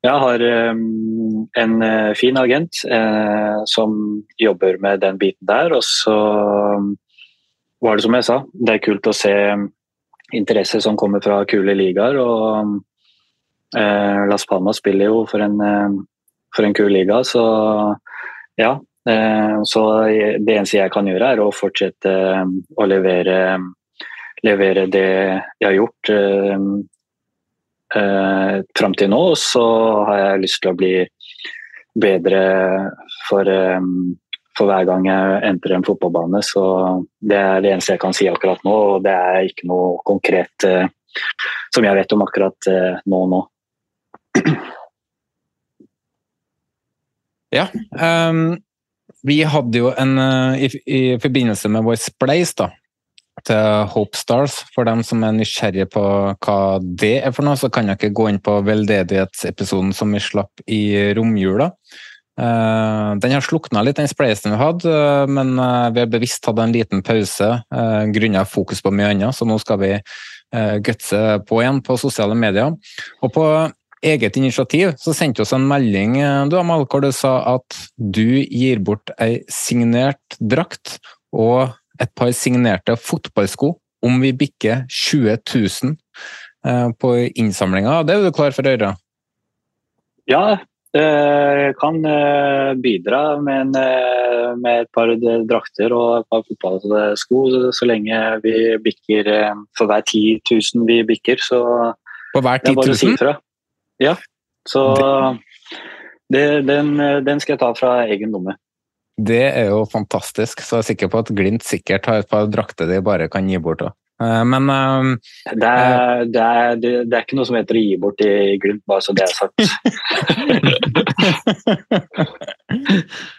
jeg har en fin agent som jobber med den biten der. Og så var det som jeg sa, det er kult å se interesse som kommer fra kule ligaer. og Las Palmas spiller jo for en, for en kul liga, så ja. så det eneste jeg kan gjøre, er å fortsette å levere levere det jeg har gjort eh, eh, fram til nå. Og så har jeg lyst til å bli bedre for, eh, for hver gang jeg entrer en fotballbane. Så det er det eneste jeg kan si akkurat nå, og det er ikke noe konkret eh, som jeg vet om akkurat eh, nå nå. Ja. Um, vi hadde jo en uh, i, i, forbindelse med vår Spleis, da, til Hope Stars. For dem som er nysgjerrige på hva det er for noe, så kan jeg ikke gå inn på veldedighetsepisoden som vi slapp i romjula. Eh, den har slukna litt, den spleisen vi hadde, eh, men eh, vi har bevisst hatt en liten pause grunnet fokus på mye annet, så nå skal vi gutse på igjen på sosiale medier. Og på eget initiativ så sendte vi oss en melding du Amal, hvor du sa at du gir bort ei signert drakt og et par signerte fotballsko om vi bikker 20 000 eh, på innsamlinga. Det er du klar for å gjøre? Ja, kan eh, bidra med, en, eh, med, et par drakter og et par fotballsko så lenge vi bikker For hver 10 000 vi bikker, så På hver 10 000? Det er bare å si. Ja. Så det, den, den skal jeg ta fra egen lomme. Det er jo fantastisk, så jeg er sikker på at Glimt sikkert har et par drakter de bare kan gi bort òg. Eh, men uh, det, er, det, er, det, er, ikke noe som heter å gi bort i Glimt, bare så det er sagt. *laughs*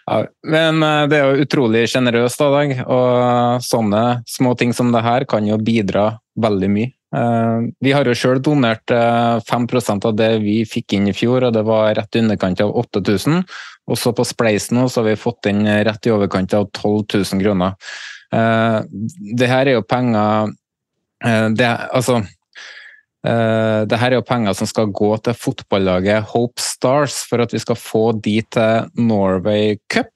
ja, men uh, det er jo utrolig sjenerøst deg, og sånne små ting som det her kan jo bidra veldig mye. Vi har jo sjøl donert 5% av det vi fikk inn i fjor, og det var rett i underkant av 8000. Og så på Spleisen så har vi fått inn rett i overkant av 12 000 kroner. Det her er jo penger det, altså, uh, det her er jo penger som skal gå til fotballaget Hope Stars for at vi skal få de til Norway Cup.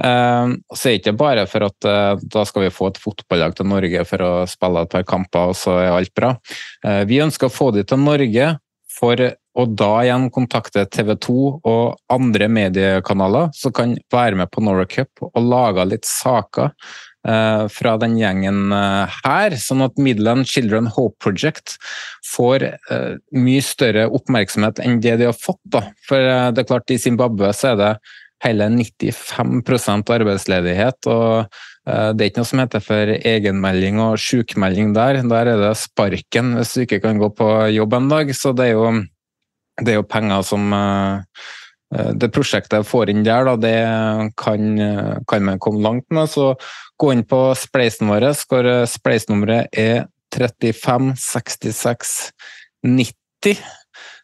Uh, så er det ikke bare for at da skal vi få et fotballag til Norge for å spille et par kamper, og så er alt bra. vi ønsker å få de til Norge for å da igjen kontakte TV 2 og andre mediekanaler som kan være med på Norway Cup og lage litt saker eh, fra den gjengen eh, her, sånn at Midland Children Hope Project får eh, mye større oppmerksomhet enn det de har fått. Da. For eh, det er klart, i Zimbabwe så er det hele 95 arbeidsledighet. og eh, Det er ikke noe som heter for egenmelding og sjukmelding der. Der er det sparken hvis du ikke kan gå på jobb en dag. Så det er jo det er jo penger som eh, eh, det prosjektet jeg får inn der, da, det kan, kan man komme langt med. Så gå inn på spleisen vår, hvor spleisnummeret er 356690.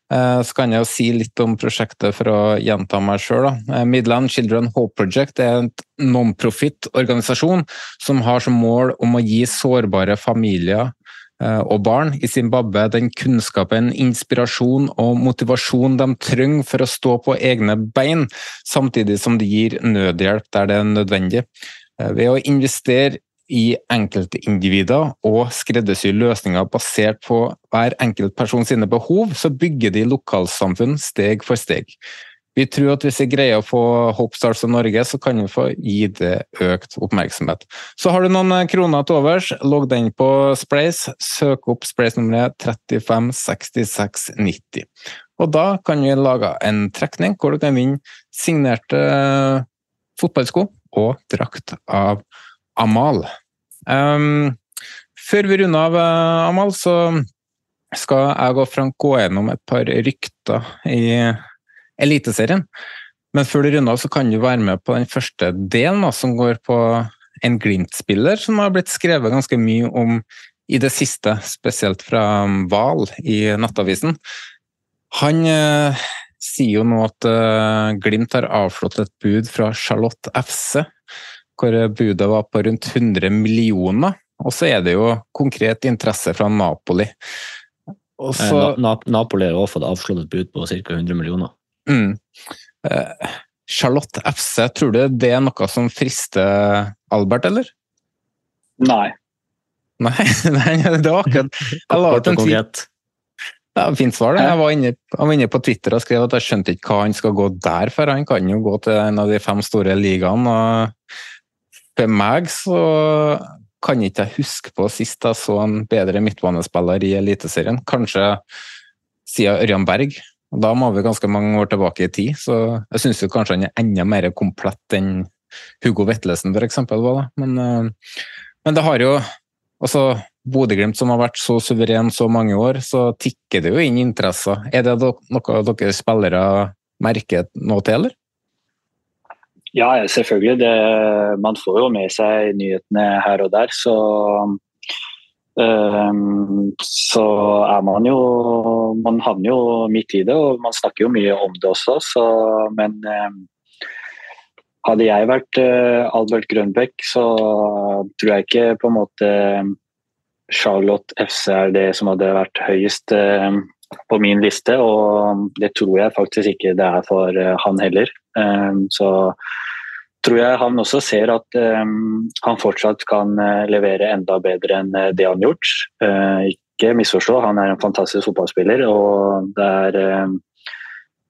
Så kan jeg jo si litt om prosjektet for å gjenta meg sjøl. Eh, Midland Children Hope Project er en non-profit organisasjon som har som mål om å gi sårbare familier Eh, og barn i Zimbabwe den kunnskapen, inspirasjon og motivasjon de trenger for å stå på egne bein, samtidig som de gir nødhjelp der det er nødvendig. Eh, ved å investere i enkeltindivider og skreddersy løsninger basert på hver enkelt person sine behov, så bygger de lokalsamfunn steg for steg. Vi tror at hvis vi greier å få Hopestars og Norge, så kan vi få gi det økt oppmerksomhet. Så har du noen eh, kroner til overs, logg den på Splace. Søk opp Splace-nummeret 356690. Og da kan vi lage en trekning hvor du kan vinne signerte uh, fotballsko og drakt av Amal. Um, før vi runder av, uh, Amal, så skal jeg og Frank gå gjennom et par rykter i Eliteserien. Men før du runder av, så kan du være med på den første delen, da, som går på en Glimt-spiller som har blitt skrevet ganske mye om i det siste, spesielt fra Val i Nattavisen. Han eh, sier jo nå at eh, Glimt har avslått et bud fra Charlotte FC, hvor budet var på rundt 100 millioner. Og så er det jo konkret interesse fra Napoli. Også, Eh, Na Na Napoli har også fått avslått et bud på ca. 100 millioner. Mm, eh, Charlotte FC, tror du det er noe som frister Albert, eller? Nei. Nei, *laughs* nei det var akkurat *laughs* Jeg la ut en tweet konkret. Ja, Fint svar. det. Jeg var inne, jeg var inne på Twitter og skrev at jeg skjønte ikke hva han skal gå der for. Han kan jo gå til en av de fem store ligaene. og For meg så kan ikke jeg huske på sist jeg så en bedre midtbanespiller i Eliteserien. Kanskje siden Ørjan Berg. Da må vi ganske mange år tilbake i tid, så jeg syns kanskje han er enda mer komplett enn Hugo Vetlesen f.eks. var. da. Men, eh, men det har jo altså Bodø-Glimt som har vært så suveren så mange år, så tikker det jo inn interesser. Er det noe dere spillere merker noe til, eller? Ja, selvfølgelig. Det, man får jo med seg nyhetene her og der, så så er man jo Man havner jo midt i det, og man snakker jo mye om det også, så Men ehm, hadde jeg vært eh, Albert Grønbæk, så tror jeg ikke på en måte Charlotte FC er det som hadde vært høyest på min liste, og det tror jeg faktisk ikke det er for eh, han heller. Så tror jeg han også ser at um, han fortsatt kan uh, levere enda bedre enn uh, det han har gjort. Uh, ikke misforstå, han er en fantastisk fotballspiller, og det er um,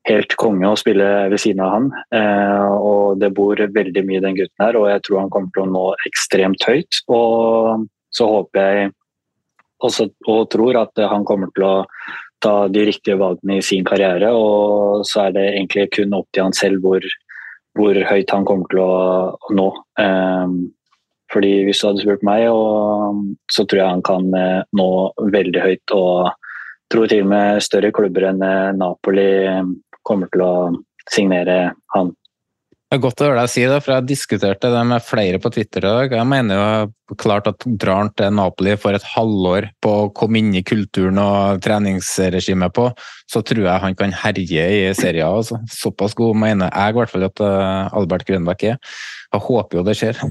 helt konge å spille ved siden av han. Uh, og det bor veldig mye i den gutten her, og jeg tror han kommer til å nå ekstremt høyt. Og så håper jeg også, og tror at han kommer til å ta de riktige valgene i sin karriere. Og så er det egentlig kun opp til han selv hvor, hvor høyt han kommer til å, nå. Um, fordi hvis du hadde spurt meg, så tror jeg han kan eh, nå veldig høyt. Og tror til og med større klubber enn eh, Napoli kommer til å signere han. Det er godt å høre deg si det, for jeg diskuterte det med flere på Twitter i dag. Jeg mener jo klart at drar han til Napoli for et halvår på å komme inn i kulturen og treningsregimet på, så tror jeg han kan herje i serien. Altså. Såpass god mener jeg i hvert fall at eh, Albert Grønbæk er. Jeg håper jo det skjer.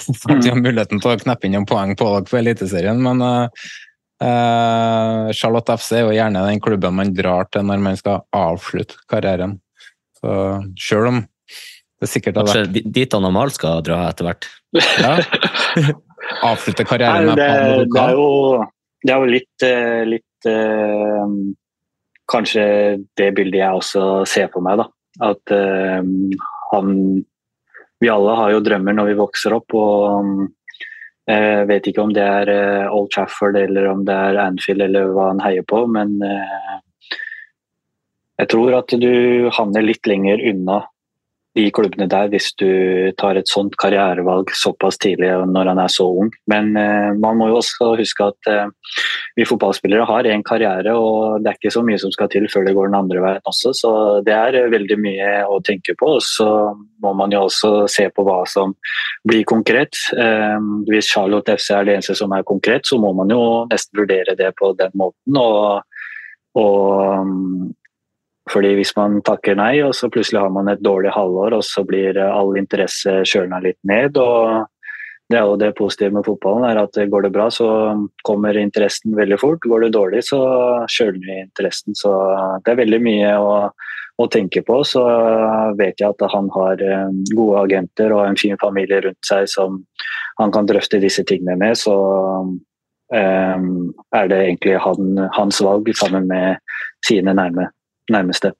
Så at de har muligheten til å kneppe inn noen poeng på dere for Eliteserien, men uh, uh, Charlotte FC er jo gjerne den klubben man drar til når man skal avslutte karrieren. Så selv om det sikkert har Kanskje vært dit han og Mal skal dra etter hvert. ja. *laughs* Avslutte karrieren Nei, med det, Pablo det, er jo, det er jo litt, eh, litt eh, Kanskje det bildet jeg også ser på meg. da. At eh, han Vi alle har jo drømmer når vi vokser opp. og jeg vet ikke om det er eh, Old Trafford eller om det er Anfield eller hva han heier på, men eh, jeg tror at du havner litt lenger unna de klubbene der hvis du tar et sånt karrierevalg såpass tidlig når han er så ung. Men eh, man må jo også huske at eh, vi fotballspillere har en karriere, og det er ikke så mye som skal til før det går den andre veien også. Så det er veldig mye å tenke på. Og så må man jo også se på hva som blir konkret. Eh, hvis Charlotte FC er det eneste som er konkret, så må man jo nesten vurdere det på den måten. og, og fordi hvis man takker nei, og så plutselig har man et dårlig halvår, og så blir eh, all interesse kjølna litt ned. og det er jo det positive med fotballen, er at går det bra, så kommer interessen veldig fort. Går det dårlig, så kjøler interessen. Så det er veldig mye å, å tenke på. Så vet jeg at han har eh, gode agenter og en fin familie rundt seg som han kan drøfte disse tingene med. Så um, er det egentlig han, hans valg sammen med sine nærme nærmeste.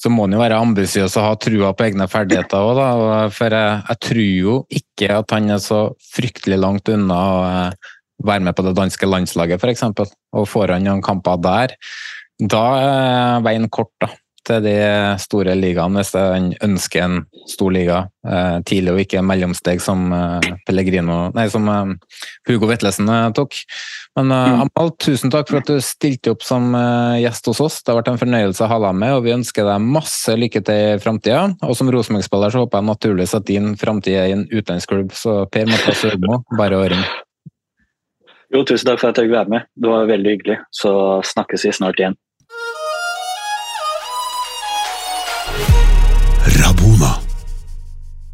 så må han jo være ambisiøs og ha trua på egne ferdigheter òg. For jeg, jeg tror jo ikke at han er så fryktelig langt unna å eh, være med på det danske landslaget, f.eks. Og får han noen kamper der, da er veien kort, da. Til de store ligaene, hvis han ønsker en stor liga eh, tidlig og ikke en mellomsteg som eh, Pellegrino Nei, som eh, Hugo Vetlesen tok. Men uh, Amal, tusen takk for at du stilte opp som gjest hos oss. Det har vært en fornøyelse å ha deg med, og vi ønsker deg masse lykke til i framtida. Og som Rosenborg-spiller så håper jeg naturligvis at din framtid er i en utenlandsklubb, så Per Mathias Ødmo, bare å ringe. Jo, tusen takk for at jeg fikk være med. Det var veldig hyggelig. Så snakkes vi snart igjen.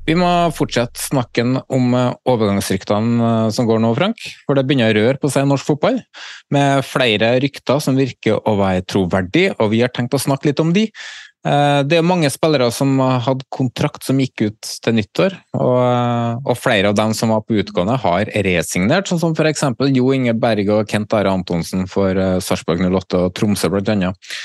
Vi må fortsette snakken om eh, overgangsryktene eh, som går nå, Frank. For det begynner å røre på seg i norsk fotball, med flere rykter som virker å være troverdige, og vi har tenkt å snakke litt om de. Eh, det er mange spillere som hadde kontrakt som gikk ut til nyttår, og, og flere av dem som var på utgående, har resignert, sånn som f.eks. Jo Inge Berg og Kent Are Antonsen for Sarpsborg 08 og Tromsø, annet.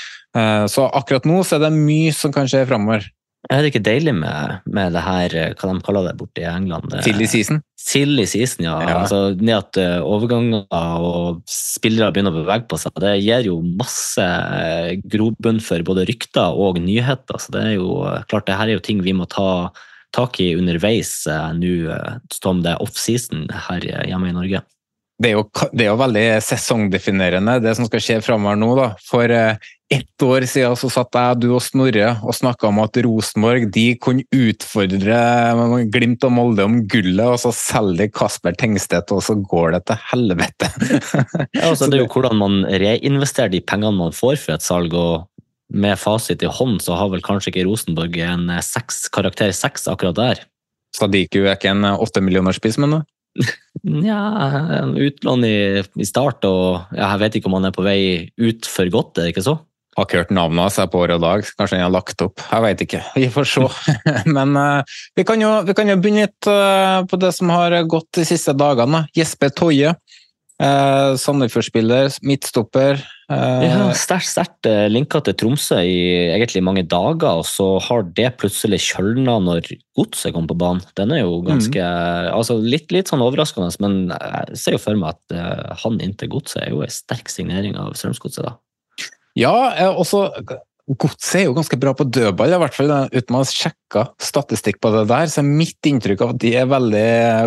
Så akkurat nå så er det mye som kan skje framover. Er det ikke deilig med, med, det her, eh, hva de kaller det borte i England? Silly season? Silly season, ja. ja. Altså, det at eh, overganger og spillere begynner å bevege på seg, det gir jo masse eh, grobunn for både rykter og nyheter. Så det er jo klart, det her er jo ting vi må ta tak i underveis nå som det er offseason her hjemme i Norge det er, jo, det er jo veldig sesongdefinerende, det som skal skje framover nå. da. For eh, ett år siden så satt jeg, du og Snorre og snakka om at Rosenborg de kunne utfordre Glimt og Molde om gullet, og så selger de Kasper Tengstedt, og så går det til helvete. *laughs* ja, altså, det er jo hvordan man reinvesterer de pengene man får for et salg. og med fasit i hånd så har vel kanskje ikke Rosenborg en 6, karakter seks akkurat der. Sadiku er ikke en åtte millioner spiss, men Nja, utlån i, i, start, og jeg vet ikke om han er på vei ut for godt, er det ikke så? Har ikke hørt navnet hans på år og dag, kanskje han har lagt opp. Jeg vet ikke, *laughs* vi får se. *laughs* Men uh, vi, kan jo, vi, kan jo, begynne litt uh, på det som har gått de siste dagene. Jesper Toje, uh, Sandefjord-spiller, midtstopper. Eh. ja, Sterkt sterkt linka til Tromsø i egentlig mange dager, og så har det plutselig kjølna når godset kom på banen. Den er jo ganske mm. altså litt, litt, sånn overraskende, men jeg ser jo for meg at uh, han inntil godset er jo en sterk signering av Strømsgodset. da. Ja, også Godset er jo ganske bra på dødball, i hvert fall uten å ha sjekka statistikk på det der. Så er mitt inntrykk av at de er veldig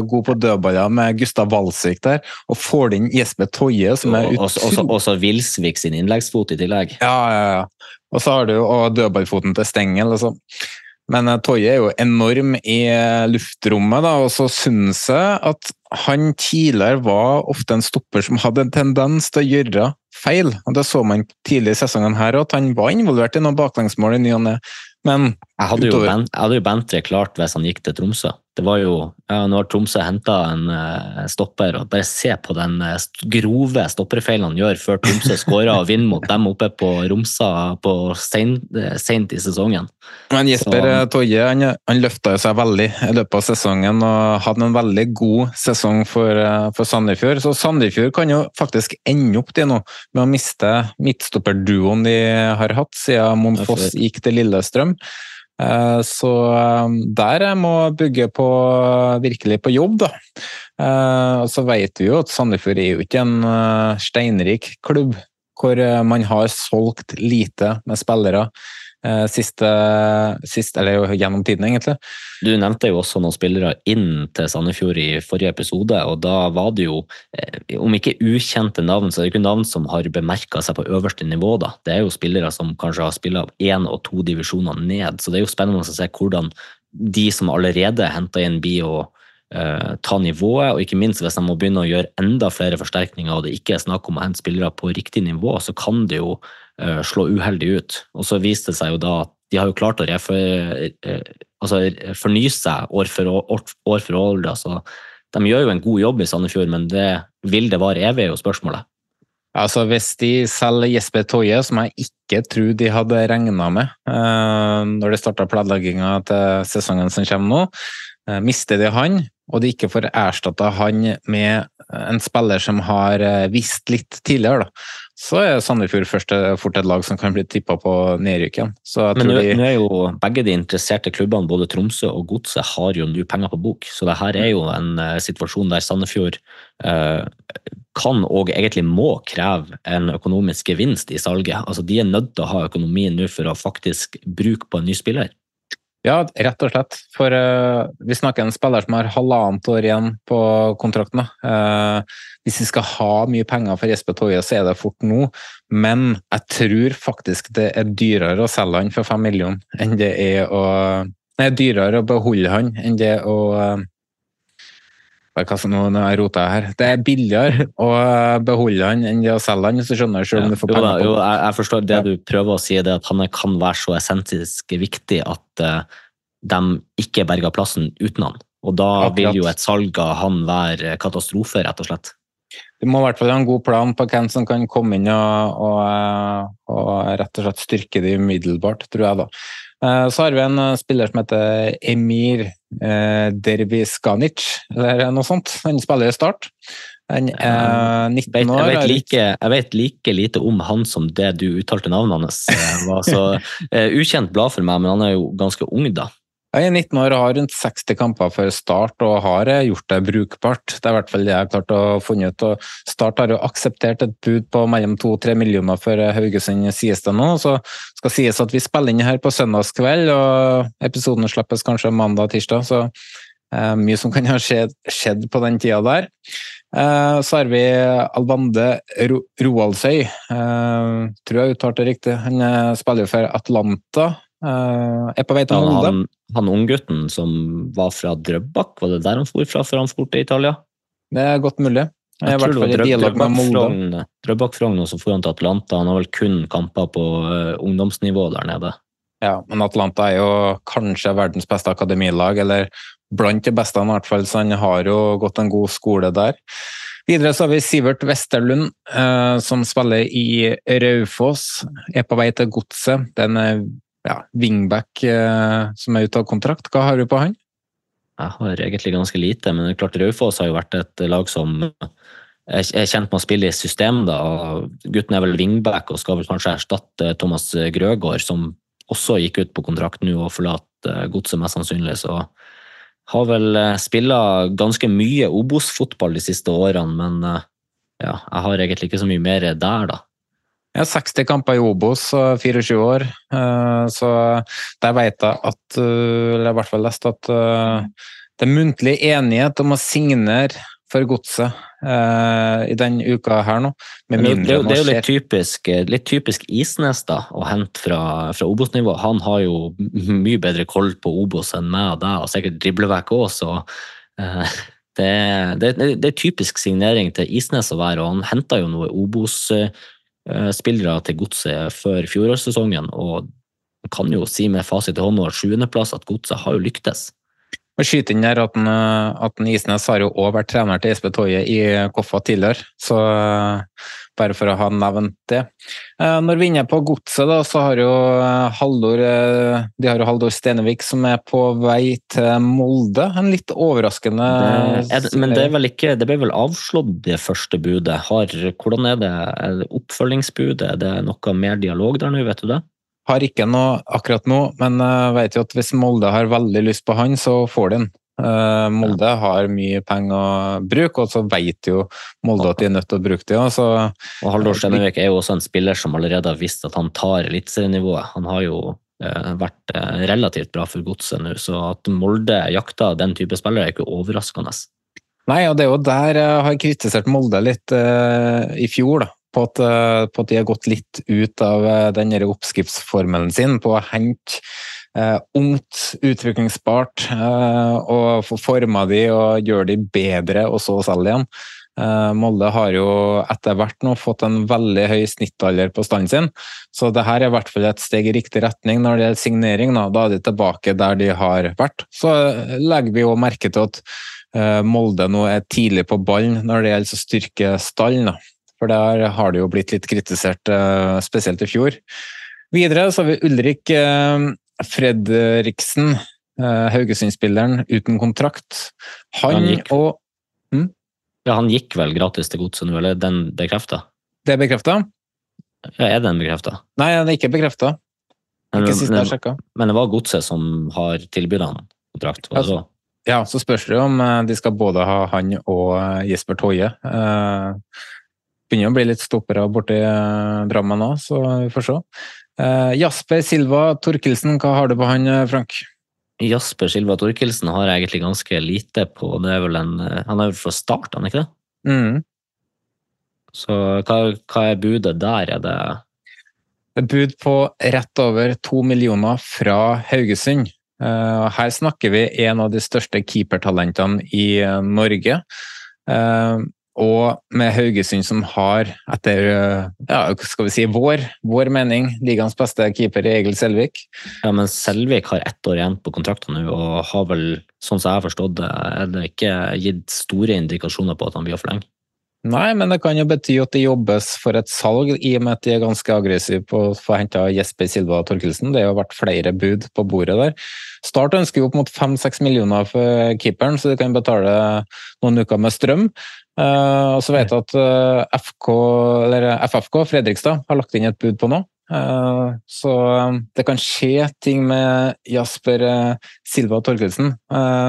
gode på dødballer med Gustav Walsvik der, og får inn Jesper Toje, som er utrolig Og så Wilsvik sin innleggsfot i tillegg. Ja, ja, ja. Og så har du jo dødballfoten til Stengel. Altså. Men Toye Toje er jo enorm i eh, luftrommet, da, og så syns jeg at han tidligere var ofte en stopper som hadde en tendens til å gjøre feil. og Det så man tidlig i sesongen her at han var involvert i noen baklengsmål i ny og ne. Men jeg hadde, jo, jeg hadde jo Bentre klart hvis han gikk til Tromsø. Det var jo, ja, Nå har Tromsø henta en uh, stopper, og bare se på den uh, grove stopperfeilen han gjør før Tromsø *laughs* skårer og vinner mot dem oppe på Romsa på seint uh, i sesongen. Men Jesper Så, Toje han, han løfta seg veldig i løpet av sesongen og hadde en veldig god sesong for, for Sandefjord. Så Sandefjord kan jo faktisk ende opp det nå med å miste midtstopperduoen de har hatt siden Monfoss gikk til Lillestrøm. Eh, så der der må bygge på virkelig på jobb, da. Eh, og så vet vi jo at Sandefjord er jo ikke en steinrik klubb hvor man har solgt lite med spillere. Eh, siste, sist, eller gjennom tiden, egentlig. Du nevnte jo også noen spillere inn til Sandefjord i forrige episode, og da var det jo, eh, om ikke ukjente navn, så er det ikke navn som har bemerka seg på øverste nivå. da. Det er jo spillere som kanskje har spilt av én og to divisjoner ned, så det er jo spennende å se hvordan de som allerede henta inn bi og uh, ta nivået, og ikke minst hvis de må begynne å gjøre enda flere forsterkninger og det ikke er snakk om å hente spillere på riktig nivå, så kan det jo slå uheldig ut. Og så viste det seg jo da at de har jo klart å refer, uh, altså, fornye seg år for år, år for år. Altså, de gjør jo en god jobb i Sandefjord, men det, vil det vare evig, er jo spørsmålet. Altså Hvis de selger Jesper Toje, som jeg ikke tror de hadde regna med når de starta planlegginga til sesongen som kommer nå, mister de han, og de ikke får erstatta han med en spiller som har vist litt tidligere, da, så er Sandefjord fort et lag som kan bli tippa på nedrykk igjen. Men nå, de... er jo begge de interesserte klubbene, både Tromsø og Godset, har jo nå penger på bok. Så det her er jo en uh, situasjon der Sandefjord uh, kan og egentlig må kreve en økonomisk gevinst i salget. Altså De er nødt til å ha økonomien nå for å faktisk bruke på en ny spiller. Ja, rett og slett. For uh, vi snakker en spiller som har halvannet år igjen på kontrakten. Uh, hvis vi skal ha mye penger for Jesper Toje, så er det fort nå. Men jeg tror faktisk det er dyrere å selge han for fem millioner enn det er å Nei, dyrere å beholde han enn det å uh, som nå jeg rota her. Det er billigere å beholde han enn det å selge han, hvis du skjønner. Selv om du får penger på. Jo, jeg, jeg, forstår det du prøver å si, det at han kan være så essensisk viktig at uh, de ikke berger plassen uten han. Og da Akkurat. vil jo et salg av han være katastrofe, rett og slett. Du må i hvert fall ha en god plan på hvem som kan komme inn og, og, eh, og rett og slett styrke det umiddelbart, tror jeg da. Eh, Så har vi en eh, spiller som heter Emir eh, Derviskanic, eller noe sånt. Han spiller i Start. Han er 19 Jeg vet, år. jeg, vet like, jeg vet like lite om han som det du uttalte navnet hans Det var. Så *laughs* ukjent blad for meg, men han er jo ganske ung, da. Han er 19 år og har rundt 60 kamper før start, og har gjort det brukbart. Det er i hvert fall det jeg har klart å funne ut. Og start har jo akseptert et bud på mellom 2-3 millioner for Haugesund, sies det nå. Så skal sies at vi spiller inn her på søndagskveld, og episoden slippes kanskje mandag-tirsdag. Så eh, mye som kan ha skjedd, skjedd på den tida der. Eh, så har vi Alvande Ro Roaldsøy. Eh, tror jeg uttalte det riktig. Han eh, spiller jo for Atlanta. Eh, er på vei til Han, Molde. han, han unggutten som var fra Drøbak, var det der han for fra før han for til Italia? Det er godt mulig. Jeg Jeg tror det var. Drøbak-Frogn Drøbak-Frogn, så for han til Atlanta. Han har vel kun kamper på uh, ungdomsnivå der nede. Ja, men Atlanta er jo kanskje verdens beste akademilag, eller blant de beste i hvert fall, så han har jo gått en god skole der. Videre så har vi Sivert Westerlund, eh, som spiller i Raufoss. Er på vei til Godset. Det er en ja, wingback eh, som er ute av kontrakt. Hva har du på han? Jeg har egentlig ganske lite, men det er klart Raufoss har jo vært et lag som er kjent med å spille i system. da, Gutten er vel wingback og skal vel kanskje erstatte Thomas Grøgaard, som også gikk ut på kontrakt nå og forlater Godset mest sannsynlig. så har vel eh, spilla ganske mye Obos-fotball de siste årene, men eh, ja, jeg har egentlig ikke så mye mer der, da. Jeg har 60 kamper i Obos og 24 år, eh, så der vet jeg at eh, Eller i hvert fall lest at eh, det er muntlig enighet om å signere for Godset i den uka her nå. Det, er jo- det er jo litt typisk, litt typisk Isnes da, å hente fra, fra Obos-nivå. Han har jo mye bedre koll på Obos enn meg og deg, og sikkert driblevekk òg, så *laughs* det, det, det er typisk signering til Isnes å være, og han henta jo noe Obos-spillere til Godset før fjorårssesongen, og man kan jo si med fasit i hånda at sjuendeplass at Godset har jo lyktes. Og skyte inn der at, eh, at Isnes har jo også vært trener til Espen Toje i Koffa tidligere, så eh, bare for å ha nevnt det. Eh, Når vi er inne på godset, da, så har jo eh, Haldor eh, de har jo Haldor Stenevik som er på vei til Molde. En litt overraskende Det, det, men det, ikke, det ble vel avslått, det første budet. Har, hvordan er det? Er det oppfølgingsbudet? Er det noe mer dialog der nå, vet du det? Har ikke noe akkurat nå, men jeg vet jo at hvis Molde har veldig lyst på han, så får de den. Eh, Molde har mye penger å bruke, og så vet jo Molde at de er nødt til å bruke det. Så Og Haldor Stenevik er jo også en spiller som allerede har visst at han tar eliteserienivået. Han har jo eh, vært eh, relativt bra for godset nå, så at Molde jakter den type spillere er ikke overraskende. Nei, og det er jo der jeg har kritisert Molde litt eh, i fjor, da. På at, eh, på at de har gått litt ut av eh, den oppskriftsformelen sin på å hente eh, ungt, utviklingsbart, eh, og få forma de og gjøre de bedre, og så selge igjen. Eh, Molde har jo etter hvert nå fått en veldig høy snittalder på standen sin, så det her er i hvert fall et steg i riktig retning når det gjelder signering. Da, da er de tilbake der de har vært. Så legger vi jo merke til at eh, Molde nå er tidlig på ballen når det gjelder å styrke stallen. For der har det jo blitt litt kritisert, eh, spesielt i fjor. Videre så har vi Ulrik eh, Fredriksen, eh, Haugesund-spilleren uten kontrakt. Han, Han gikk. og Ja, han gikk vel gratis til godset nå, eller er den bekrefta? Det er bekrefta? Ja, er den bekrefta? Nei, den er ikke bekrefta. Ikke sist jeg sjekka. Men det var godset som har tilbudt han kontrakt? Var det så? Ja, så spørs det om eh, de skal både ha han og eh, Jesper Toje. Begynner å bli litt stoppere borti Drammen nå, så vi får se. Eh, Jasper Silva Torkelsen, hva har du på han, eh, Frank? Jasper Silva Torkelsen har jeg egentlig ganske lite på. Er en, han er vel fra start, han ikke det? Mm. Så hva, hva er budet der? Er det Et bud på rett over to millioner fra Haugesund. Eh, Her snakker vi en av de største keepertalentene i eh, Norge. Eh, og med Haugesund som har, etter ja, skal vi si vår, vår mening, ligaens beste keeper Egil Selvik. Ja, men Selvik har ett år igjen på kontrakten nå, og har vel, sånn som jeg har forstått det, er det ikke gitt store indikasjoner på at han blir å forlenge? Nei, men det kan jo bety at det jobbes for et salg, i og med at de er ganske aggressive på å få henta Jesper Silva Torkelsen. Det har jo vært flere bud på bordet der. Start ønsker jo opp mot fem-seks millioner for keeperen, så de kan betale noen uker med strøm. Uh, og så vet jeg at uh, FK, FFK Fredrikstad har lagt inn et bud på noe. Så det kan skje ting med Jasper Silva Torkelsen,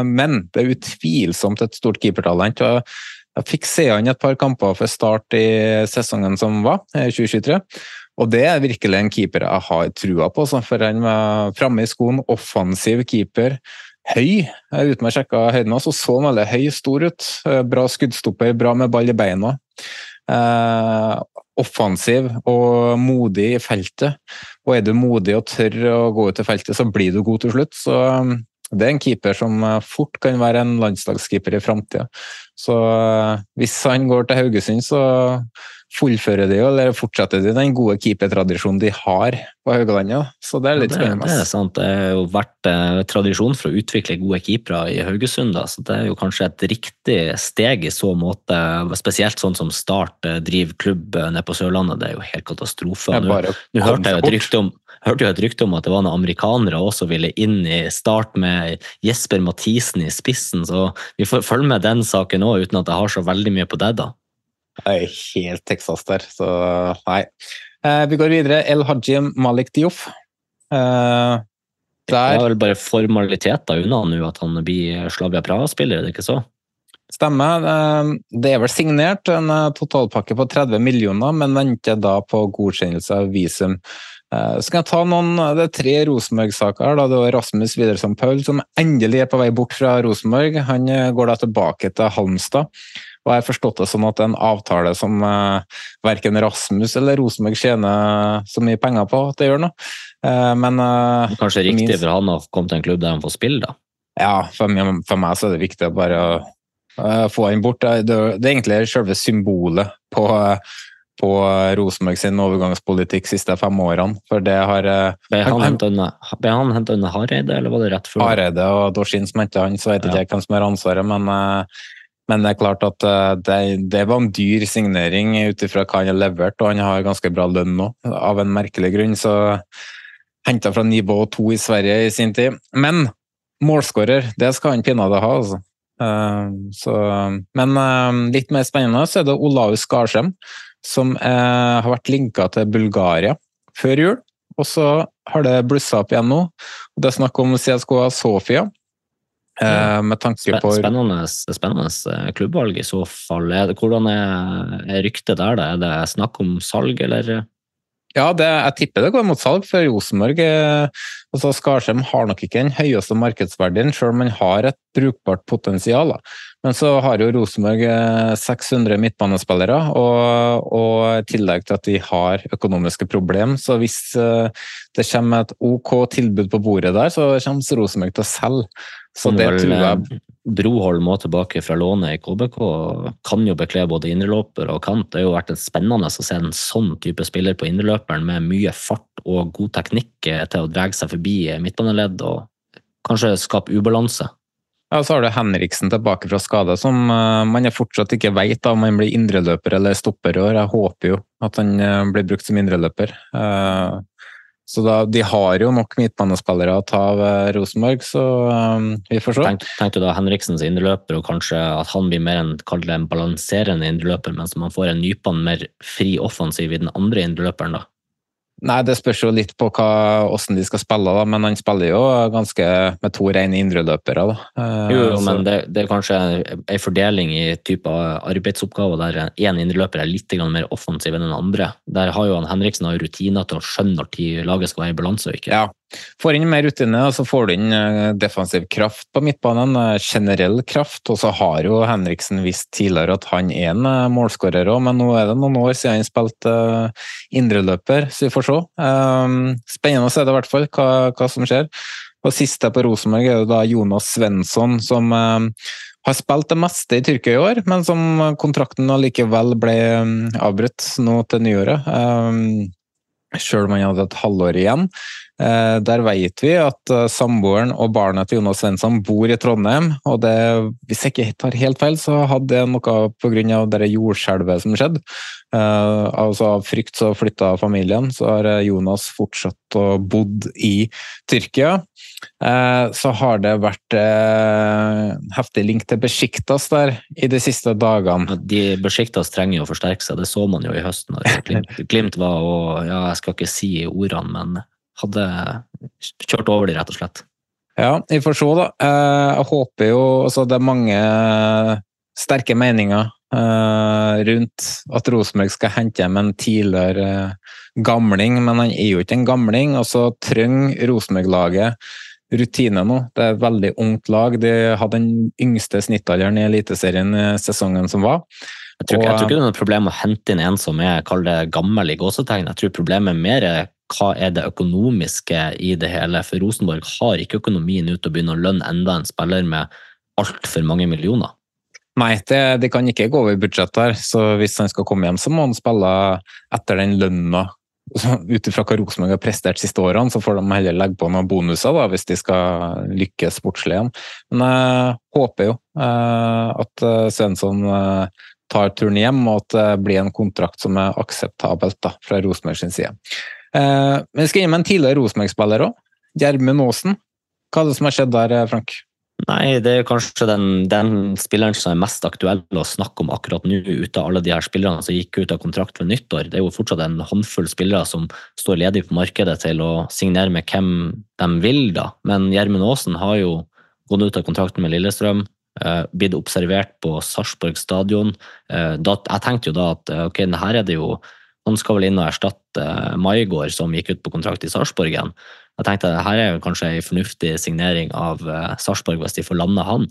men det er utvilsomt et stort keepertalent. jeg fikk se han et par kamper for start i sesongen som var, 2023. Og det er virkelig en keeper jeg har trua på, for han var framme i skoen, offensiv keeper. Høy. Uten å sjekke høyden så så han veldig høy, stor ut. Bra skuddstopper, bra med ball i beina. Eh, offensiv og modig i feltet. Og er du modig og tør å gå ut i feltet, så blir du god til slutt. Så det er en keeper som fort kan være en landslagskeeper i framtida. Så eh, hvis han går til Haugesund, så fullfører de eller fortsetter de den gode keepertradisjonen de har på Haugalandet. Så det er litt spennende. Det, det er sant. Det har jo vært eh, tradisjon for å utvikle gode keepere i Haugesund. Da. så Det er jo kanskje et riktig steg i så måte. Spesielt sånn som Start eh, driver klubb eh, nede på Sørlandet. Det er jo helt katastrofe. Nå, nå hørte jeg jo et rykte om hørte jo et rykte om at det var noen amerikanere også ville inn i start med Jesper Mathisen i spissen, så vi får følge med den saken òg, uten at jeg har så veldig mye på det, da. Jeg er helt Texas der, så nei. Eh, vi går videre. El Hajim Malik Dioff. Eh, det er vel bare formaliteter unna nå at han blir Slavia Praha-spiller, er det ikke så? Stemmer. Eh, det er vel signert en eh, totalpakke på 30 millioner, men venter da på godkjennelse av visum. Eh, så kan jeg ta noen, Det er tre Rosenborg-saker. Det var Rasmus Widerson Paul som endelig er på vei bort fra Rosenborg. Han går da tilbake til Halmstad. Og jeg har forstått det sånn at det er en avtale som eh, verken Rasmus eller Rosenborg tjener så mye penger på at det gjør noe. Eh, men eh, Kanskje riktig minst... for han å komme til en klubb der han får spille, da? Ja, for, for meg så er det viktig å bare uh, få han bort. Det, det, det er egentlig selve symbolet på, på Rosenborg sin overgangspolitikk siste fem årene. For det har Ble han henta under Hareide, eller var det rett før? Hareide og Dorsin som henta han, så vet ikke jeg hvem som har ansvaret, men uh, men det er klart at eh, det, det var en dyr signering ut ifra hva han har levert, og han har ganske bra lønn nå, av en merkelig grunn. Så henta fra nivå to i Sverige i sin tid. Men målskårer, det skal han pinadø ha, altså. Så, men litt mer spennende så er det Olaus Skarsheim, som eh, har vært linka til Bulgaria før jul. Og så har det blussa opp igjen nå. Det er snakk om CSKA Sofia, Eh, med tanke på Spennende, spennende eh, klubbvalg i så fall. Hvordan er, er ryktet der? Da? Er det snakk om salg, eller? Ja, det, jeg tipper det går mot salg, for Rosenborg eh, altså Skarsheim har nok ikke den høyeste markedsverdien, selv om man har et brukbart potensial. Men så har jo Rosenborg 600 midtbanespillere, og, og, i tillegg til at de har økonomiske problemer. Så hvis det kommer et OK tilbud på bordet der, så kommer Rosenborg til å selge. Så det tror jeg Broholm òg tilbake fra lånet i KBK. Kan jo bekle både indreløper og kant. Det har jo vært spennende å se en sånn type spiller på indreløperen med mye fart og god teknikk til å dra seg forbi midtbaneledd og kanskje skape ubalanse. Ja, Så har du Henriksen tilbake fra skade, som uh, man fortsatt ikke vet om han blir indreløper eller stopper. og Jeg håper jo at han uh, blir brukt som indreløper. Uh, så da, De har jo nok midtbanespillere å ta av eh, Rosenborg, så um, vi får se. Tenk, du da Henriksens indreløper, og kanskje at han blir mer en, en balanserende indreløper, mens man får en nypan mer fri offensiv i den andre indreløperen? da? Nei, Det spørs jo litt på hva, hvordan de skal spille, da, men han spiller jo ganske med to rene indreløpere. Uh, jo, jo men det, det, er kanskje en fordeling i type arbeidsoppgaver der én indreløper er litt mer offensiv enn den andre. Der har jo han Henriksen har rutiner til å skjønne når laget skal være i balanse og ikke. Ja, Får inn mer rutine, og så får du inn eh, defensiv kraft på midtbanen. Eh, generell kraft. Og så har jo Henriksen visst tidligere at han er en eh, målskårer òg, men nå er det noen år siden han spilte indreløper, så vi får se. Spennende å se det i hvert fall, hva, hva som skjer. Og siste på Rosenborg er jo da Jonas Svensson, som har spilt det meste i Tyrkia i år, men som kontrakten allikevel ble avbrutt nå til nyåret. Sjøl om han hadde et halvår igjen. Eh, der vet vi at eh, samboeren og barnet til Jonas Svensson bor i Trondheim. og det, Hvis jeg ikke tar helt feil, så hadde det noe pga. jordskjelvet som skjedde. Uh, altså Av frykt så flytta familien, så har Jonas fortsatt å bodd i Tyrkia. Uh, så har det vært uh, heftig link til Besjiktas der i de siste dagene. De Besjiktas trenger jo å forsterke seg, det så man jo i høsten. Glimt, Glimt *laughs* var og ja, Jeg skal ikke si ordene, men hadde kjørt over de rett og slett. Ja, vi får se, da. Jeg håper jo altså Det er mange sterke meninger uh, rundt at Rosenborg skal hente hjem en tidligere uh, gamling, men han er jo ikke en gamling. og så trenger Rosenborg-laget rutine nå. Det er et veldig ungt lag. De hadde den yngste snittalderen i Eliteserien i sesongen som var. Jeg tror, ikke, jeg tror ikke det er noe problem å hente inn en som er kall det gammel i gåsetegn. Jeg tror problemet er mer hva er det økonomiske i det hele. For Rosenborg har ikke økonomien ut til å begynne å lønne enda en spiller med altfor mange millioner. Nei, det, det, kan ikke gå over budsjettet her. Så hvis han skal komme hjem, så må han spille etter den lønna. *laughs* Ut ifra hva Rosenborg har prestert siste årene, så får de heller legge på noen bonuser da, hvis de skal lykkes sportslig igjen. Men jeg håper jo eh, at eh, Svensson eh, tar turen hjem, og at det blir en kontrakt som er akseptabelt da, fra Rosenborg sin side. Men jeg skal gi meg en tidligere Rosenborg-spiller òg. Gjermund Aasen. Hva er det som har skjedd der, Frank? Nei, det er kanskje den, den, spilleren som er mest aktuell å snakke om akkurat nå, ut av alle de her spillerne som gikk ut av kontrakt ved nyttår. Det er jo fortsatt en håndfull spillere som står ledig på markedet til å signere med hvem de vil, da. Men Gjermund Aasen har jo gått ut av kontrakten med Lillestrøm. Uh, blitt observert på Sarpsborg stadion. Uh, da, jeg tenkte jo da at ok, her er det jo Han skal vel inn og erstatte Maigård, som gikk ut på kontrakt i Sarpsborg igjen. Jeg tenkte her er kanskje en fornuftig signering av uh, Sarpsborg hvis de får landa han.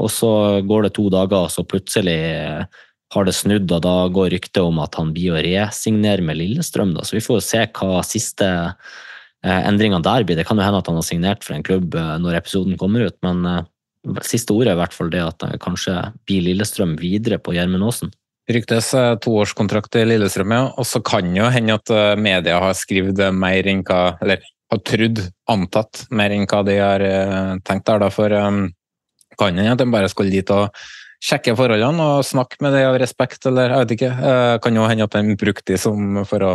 Og så går det to dager, og så plutselig uh, har det snudd, og da går ryktet om at han blir å resignere med Lillestrøm. Da. Så vi får jo se hva siste uh, endringene der blir. Det kan jo hende at han har signert for en klubb når episoden kommer ut, men siste ordet er i hvert fall det at det kanskje blir Lillestrøm videre på Gjermund Aasen. Ryktes toårskontrakt i Lillestrøm, ja. Og så kan jo hende at media har skrevet mer enn hva Eller har trodd, antatt, mer enn hva de har eh, tenkt der. Da, for um, kan hende at de bare skulle dit og sjekke forholdene og snakke med det av respekt, eller jeg vet ikke. Uh, kan jo hende at de brukte de som for å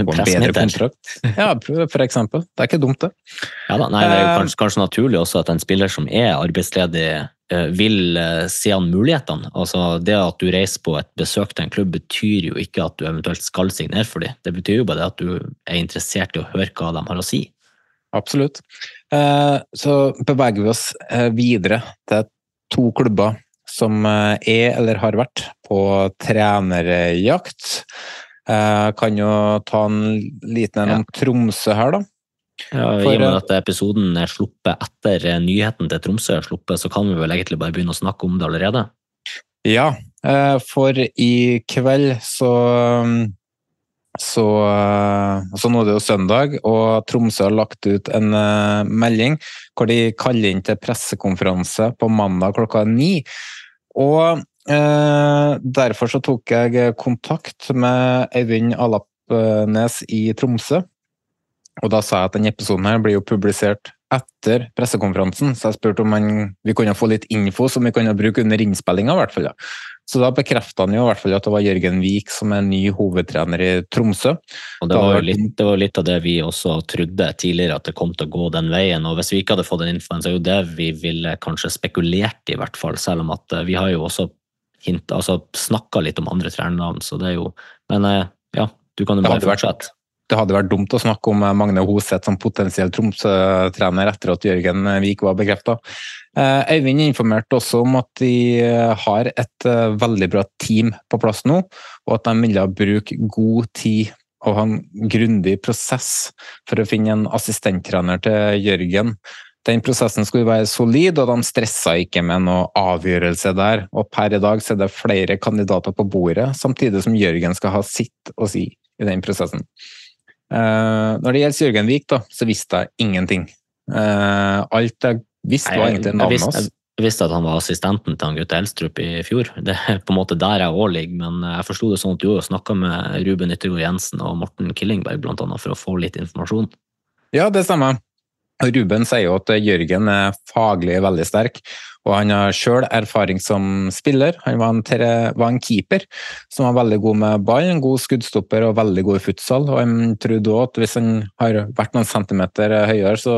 få en bedre kontrakt. Ja, for eksempel. Det er ikke dumt, det. Ja da, nei, Det er kanskje, kanskje naturlig også at en spiller som er arbeidsledig Eh, vil eh, se an mulighetene. Altså Det at du reiser på et besøk til en klubb, betyr jo ikke at du eventuelt skal signere for dem. Det betyr jo bare at du er interessert i å høre hva de har å si. Absolutt. Eh, så beveger vi oss videre til to klubber som er eller har vært på trenerjakt. Kan jo ta en liten en om Tromsø her, da. Ja, I og med at episoden er sluppet etter eh, nyheten til Tromsø er sluppet, så kan vi vel egentlig bare begynne å snakke om det allerede? Ja, eh, for i kveld så så, så nå er det jo søndag, og Tromsø har lagt ut en melding hvor de kaller inn til pressekonferanse på mandag klokka ni. Og eh, derfor så tok jeg kontakt med Eivind Alapnes i Tromsø, og da sa jeg at denne episoden her blir jo publisert etter pressekonferansen, så jeg spurte om man, vi kunne få litt info som vi kunne bruke under innspillinga. I hvert fall, ja. Så da bekrefta han jo i hvert fall at det var Jørgen Wiik som er ny hovedtrener i Tromsø. Og det var, litt, det var litt av det vi også trodde tidligere, at det kom til å gå den veien. Og hvis vi ikke hadde fått den infoen, så er jo det vi ville kanskje spekulert i, hvert fall. Selv om at eh, vi har jo også hint, altså snakka litt om andre trenernavn, så det er jo Men eh, ja, du kan jo bare fortsette det hadde vært dumt å snakke om Magne Hoseth som potensiell Tromsø-trener etter at Jørgen Vik var bekrefta. Eh, Øyvind informerte også om at de har et eh, veldig bra team på plass nå, og at de ville bruke god tid og ha en grundig prosess for å finne en assistenttrener til Jørgen. Den prosessen skulle være solid, og de stressa ikke med noe avgjørelse der. Og per i dag er det flere kandidater på bordet, samtidig som Jørgen skal ha sitt å si i den prosessen. Uh, når det gjelder Jørgen Vik, så visste jeg ingenting. Uh, alt jeg visste, var egentlig navnet hans. Jeg, visste at han var assistenten til han Gutte Elstrup i fjor. *laughs* Det er på en måte der jeg òg ligger, men jeg forsto det sånn at du snakka med Ruben Yttergård Jensen og Morten Killingberg blant annet, for å få litt informasjon. Ja, det stemmer. Ruben sier jo at Jørgen er faglig veldig sterk, og han har sjøl erfaring som spiller. Han var en, var en, keeper som var veldig god med ball, en god skuddstopper og veldig god i futsal. Og han trodde òg at hvis han har vært noen centimeter høyere, så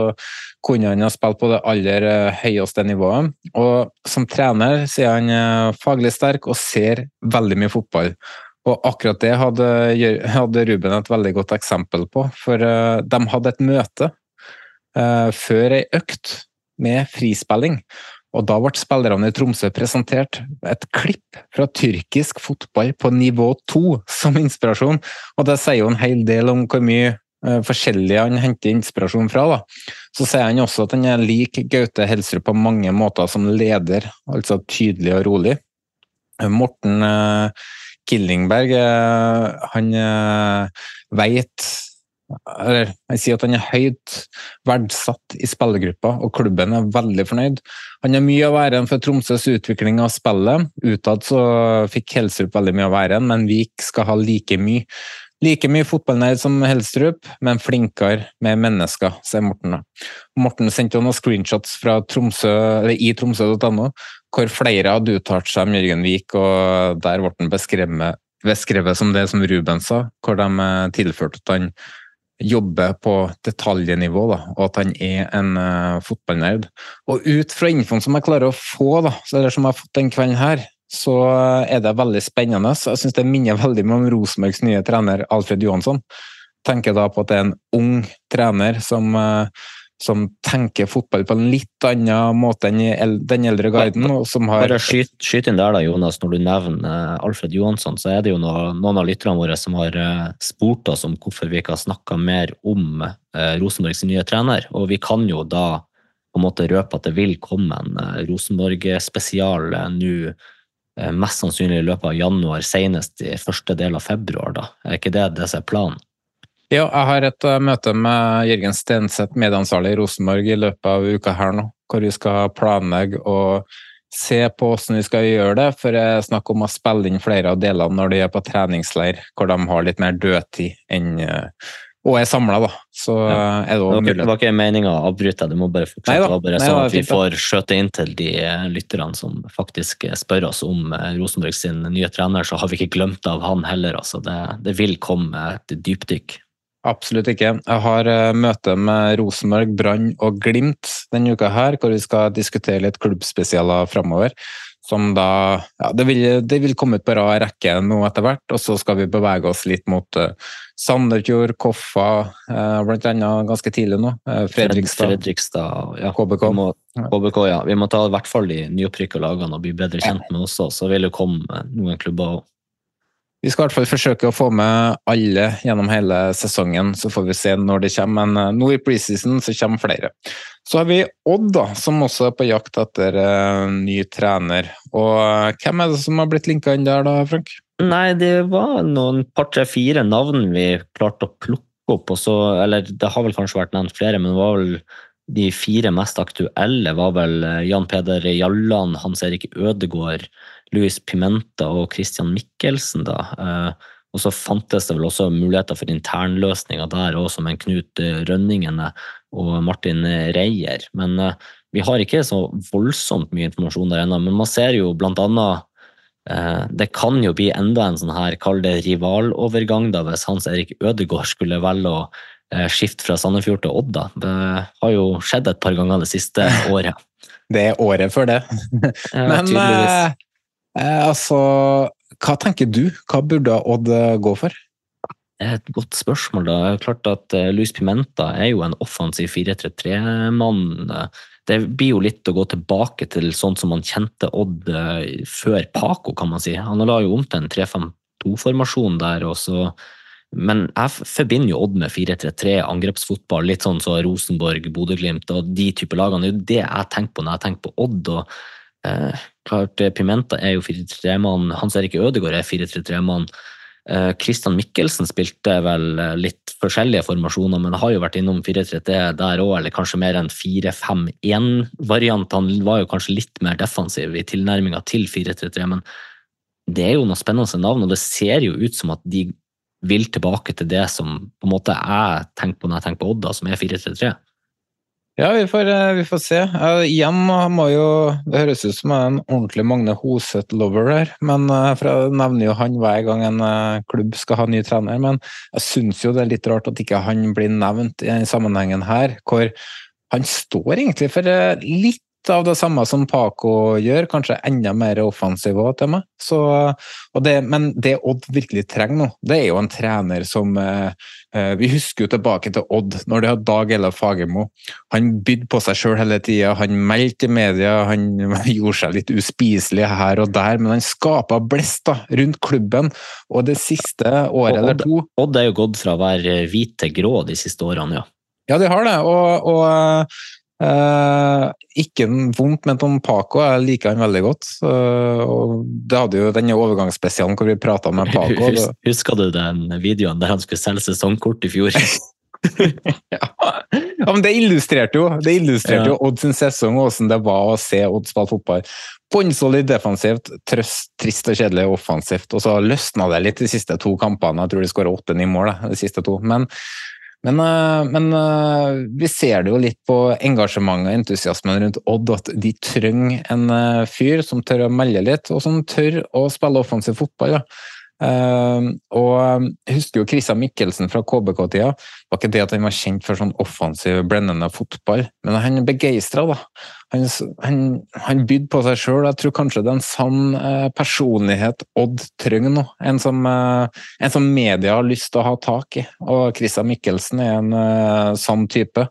kunne han ha spilt på det aller eh, høyeste nivået. Og som trener så er han eh, faglig sterk og ser veldig mye fotball. Og akkurat det hadde, hadde Ruben et veldig godt eksempel på, for eh, de hadde et møte før ei økt med frispilling. Og da ble spillerne i Tromsø presentert et klipp fra tyrkisk fotball på nivå to som inspirasjon, og det sier jo en hel del om hvor mye Eh, forskjellige han henter inspirasjon fra. Da. Så sier han også at han er lik Gaute Helsrud på mange måter som leder, altså tydelig og rolig. Morten eh, Killingberg, eh, han veit eller jeg sier at han er høyt verdsatt i spillergruppa, og klubben er veldig fornøyd. Han har mye av æren for Tromsøs utvikling av spillet. Utad så fikk Helsrup veldig mye av æren, men Vik skal ha like mye. Like mye fotballnerd som Helstrup, men flinkere med mennesker, sier Morten. Morten sendte noen screenshots fra Tromsø, i tromsø.no, hvor flere hadde uttalt seg om Jørgen Vik, og der ble han beskrevet som det som Ruben sa, hvor de eh, tilførte at han jobber på detaljnivå, da, og at han er en uh, fotballnerd. Og ut fra infoen som jeg klarer å få, da, eller som jeg har fått den kvelden her, så er det veldig spennende. Jeg syns det minner veldig om Rosenborgs nye trener Alfred Johansson. Tenker da på at det er en ung trener som, eh, som tenker fotball på en litt annen måte enn den eldre guiden. Bare skyt, skyt, inn der da, Jonas, når du nevner Alfred Johansson, så er det jo noen, av lytterne våre som har eh, spurt oss om hvorfor vi ikke har snakka mer om eh, Rosenborgs nye trener. Og vi kan jo da på en måte røpe at det vil komme en eh, Rosenborg-spesial eh, nå Eh, mest sannsynlig i løpet av januar, senest i første del av februar. da. Er ikke det det som er planen? Ja, jeg har et uh, møte med Jørgen Stenseth, medieansvarlig i Rosenborg, i løpet av uka her nå, hvor vi skal planlegge og se på hvordan vi skal gjøre det. For det er snakk om å spille inn flere av delene når de er på treningsleir, hvor de har litt mer dødtid enn uh, og er samla, da. Så ja. er det, det, var, det var ikke meninga å avbryte du må bare fortsette. Det var bare sånn at vi får skjøte inn til de eh, lytterne som faktisk eh, spør oss om eh, Rosenborg sin nye trener, så har vi ikke glemt av han heller. Altså. Det, det vil komme et dypdykk. Absolutt ikke. Jeg har møte med Rosenborg, Brann og Glimt denne uka her, hvor vi skal diskutere litt klubbspesialer framover. Som da ja, det vil, det vil komme ut på rad rekke nå etter hvert, og så skal vi bevege oss litt mot uh, Sandefjord, Koffa, uh, blant annet ganske tidlig nå. Fredrikstad, Fredrikstad ja. KBK. Må, KBK, ja. Vi må ta i hvert fall de nyopprykka lagene og bli bedre kjent med oss, så vil det komme noen klubber. Vi skal i hvert fall forsøke å få med alle gjennom hele sesongen, så får vi se når det kommer. Men eh, nå i preseason så kommer flere. Så har vi Odd, da, som også er på jakt etter uh, ny trener. Og uh, hvem er det som har blitt linka inn der, da, Frank? Nei, det var noen par-tre-fire navn vi klarte å plukke opp. Så, eller det har vel kanskje vært nevnt flere, men det var vel de fire mest aktuelle var vel Jan Peder Jalland, Hans Erik Ødegård, Louis Pimenta og Christian Mikkelsen. da. Eh, og så fantes det vel også muligheter for internløsninger der òg, som en Knut Rønningene og Martin Reier. Men eh, vi har ikke så voldsomt mye informasjon der ennå. Men man ser jo blant annet eh, det kan jo bli enda en sånn her, kall det rivalovergang, da, hvis Hans Erik Ødegaard skulle velge å skifte fra Sandefjord til Odd. Det har jo skjedd et par ganger det siste *laughs* året. Det er året før det. Men Eh, altså, hva tenker du? Hva burde Odd eh, gå for? Det er et godt spørsmål. da. Klart at uh, Luis Pimenta er jo en offensiv 4-3-3-mann. Det blir jo litt å gå tilbake til sånn som man kjente Odd uh, før Paco, kan man si. Han la jo om til en 3-5-2-formasjon der. også. Men jeg forbinder jo Odd med 4-3-3, angrepsfotball, litt sånn som så Rosenborg, Bodø-Glimt og de typer lagene. Det er jo det jeg tenker på når jeg tenker på Odd. og Eh, klart, eh, Pimenta er jo 4-3-mann. Hans Erik Ødegaard er 4-3-3-mann. Eh, Christian Mikkelsen spilte vel eh, litt forskjellige formasjoner, men har jo vært innom 4-3-3 der òg, eller kanskje mer enn 4-5-1-variant. Han var jo kanskje litt mer defensiv i tilnærminga til 4-3-3, men det er jo noe spennende navn, og det ser jo ut som at de vil tilbake til det som på en måte jeg tenker på når jeg tenker på Odda, som er 4-3-3. Ja, vi får, eh, vi får se. Uh, igjen må jo Det høres ut som en ordentlig Magne Hoseth-lover her, men uh, for jeg nevner jo han hver gang en uh, klubb skal ha ny trener. Men jeg syns jo det er litt rart at ikke han blir nevnt i denne sammenhengen her, hvor han står egentlig for litt av det samme som Paco gjør, kanskje enda mer offensiv òg til meg. Så, det, men det Odd virkelig trenger nå, det er jo en trener som eh, eh Vi husker jo tilbake til Odd, når de hadde Dag Ella Fagermo. Han bydde på seg sjøl hele tida, han meldte i media, han *laughs* gjorde seg litt uspiselig her og der, men han skapa blest da, rundt klubben. Og det siste året eller to Odd er jo gått fra å være hvit til grå de siste årene, ja. Ja, de har det. og, og Uh, ikke vondt ment om Paco, jeg liker han veldig godt. Uh, og det hadde jo denne overgangsspesialen hvor vi prata med Paco. Husker du den videoen der han skulle selge sesongkort i fjor? *laughs* ja. ja. men det illustrerte jo det illustrerte ja. jo Odd sin sesong og hvordan det var å se Odd spille fotball. Bånnsolid defensivt, trøst, trist og kjedelig offensivt. Og så løsna det litt de siste to kampene. Jeg tror de skåra åtte-ni mål de siste to. Men men, eh, men, eh, vi ser det jo litt på engasjementet og entusiasmen rundt Odd, at de trenger en eh, fyr som tør å melde litt, og som tør å spille offensiv fotball. Ja. Og jeg husker jo Christian Mikkelsen fra KBK-tida. Var ikke det at han var kjent for sånn offensiv, blendende fotball, men han begeistra, da. Han, han, han bydde på seg sjøl. Jeg tror kanskje det er en sann uh, personlighet Odd trenger nå. En som, uh, en som, media har lyst til å ha tak i. Og Christian Mikkelsen er en sann type.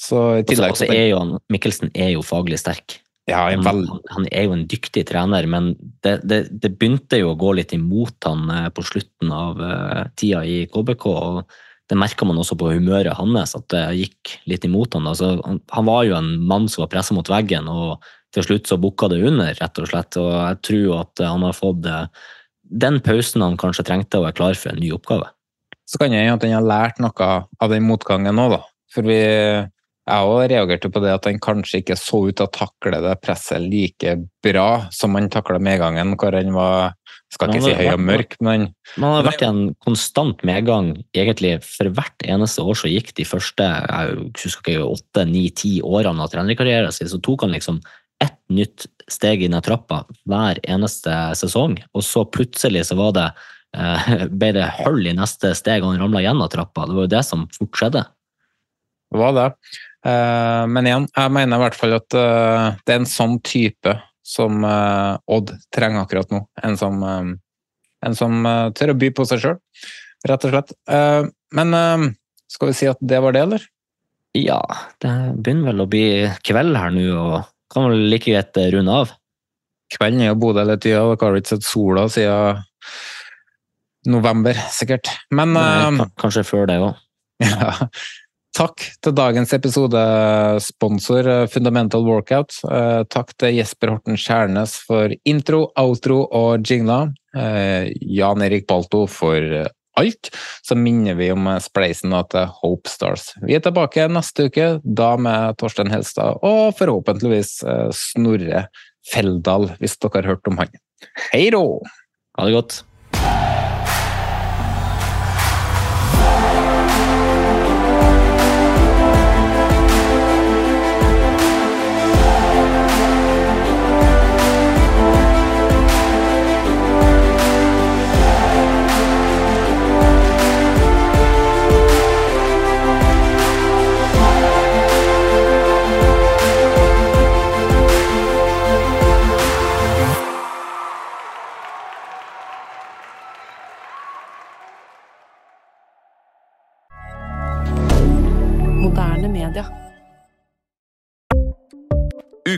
Så i tillegg også, også er jo han, Mikkelsen er jo faglig sterk. Ja, han, han, er jo en dyktig trener, men det, det, det, begynte jo å gå litt imot han eh, på slutten av tida i KBK. og Det merka man også på humøret hans, at det gikk litt imot han. Altså, han, var jo en mann som var pressa mot veggen, og til slutt så bukka det under, rett og slett. Og jeg tror at han har fått uh, den pausen han kanskje trengte, og er klar for en ny oppgave. Så kan jeg at han har lært noe av den motgangen nå, da. For vi jeg òg reagerte på det at han kanskje ikke så ut til å takle det presset like bra som han takla medgangen, hvor han var skal ikke si høy og mørk, men Man har vært i en konstant medgang egentlig for hvert eneste år så gikk de første jeg husker ikke, åtte, ni, ti årene av trenerkarrieren sin, så tok han liksom ett nytt steg inn i trappa hver eneste sesong, og så plutselig så var det eh, *laughs* ble det hull i neste steg, og han ramla gjennom trappa. Det var jo det som fortsatte. Det var det. Eh, men igjen, jeg mener i hvert fall at eh, det er en sånn type som eh, Odd trenger akkurat nå. En som, en som tør å by på seg sjøl, rett og slett. Men skal vi si at det var det, eller? Ja, det begynner vel å bli kveld her nå, og kan vel like greit runde av. Kvelden er jo Bodø hele tida, og har ikke sett sola siden november, sikkert. Men Nei, Kanskje før det òg. *laughs* Ja. Takk til dagens episodesponsor eh, Fundamental Workout. Eh, takk til Jesper Horten Skjærnes for intro, outro og jingler. Eh, Jan Erik Balto for alt. Så minner vi om spleisen til Hope Stars. Vi er tilbake neste uke, da med Torstein Helstad og forhåpentligvis Snorre Feldal, hvis dere har hørt om han. Hei rå! Ha det godt.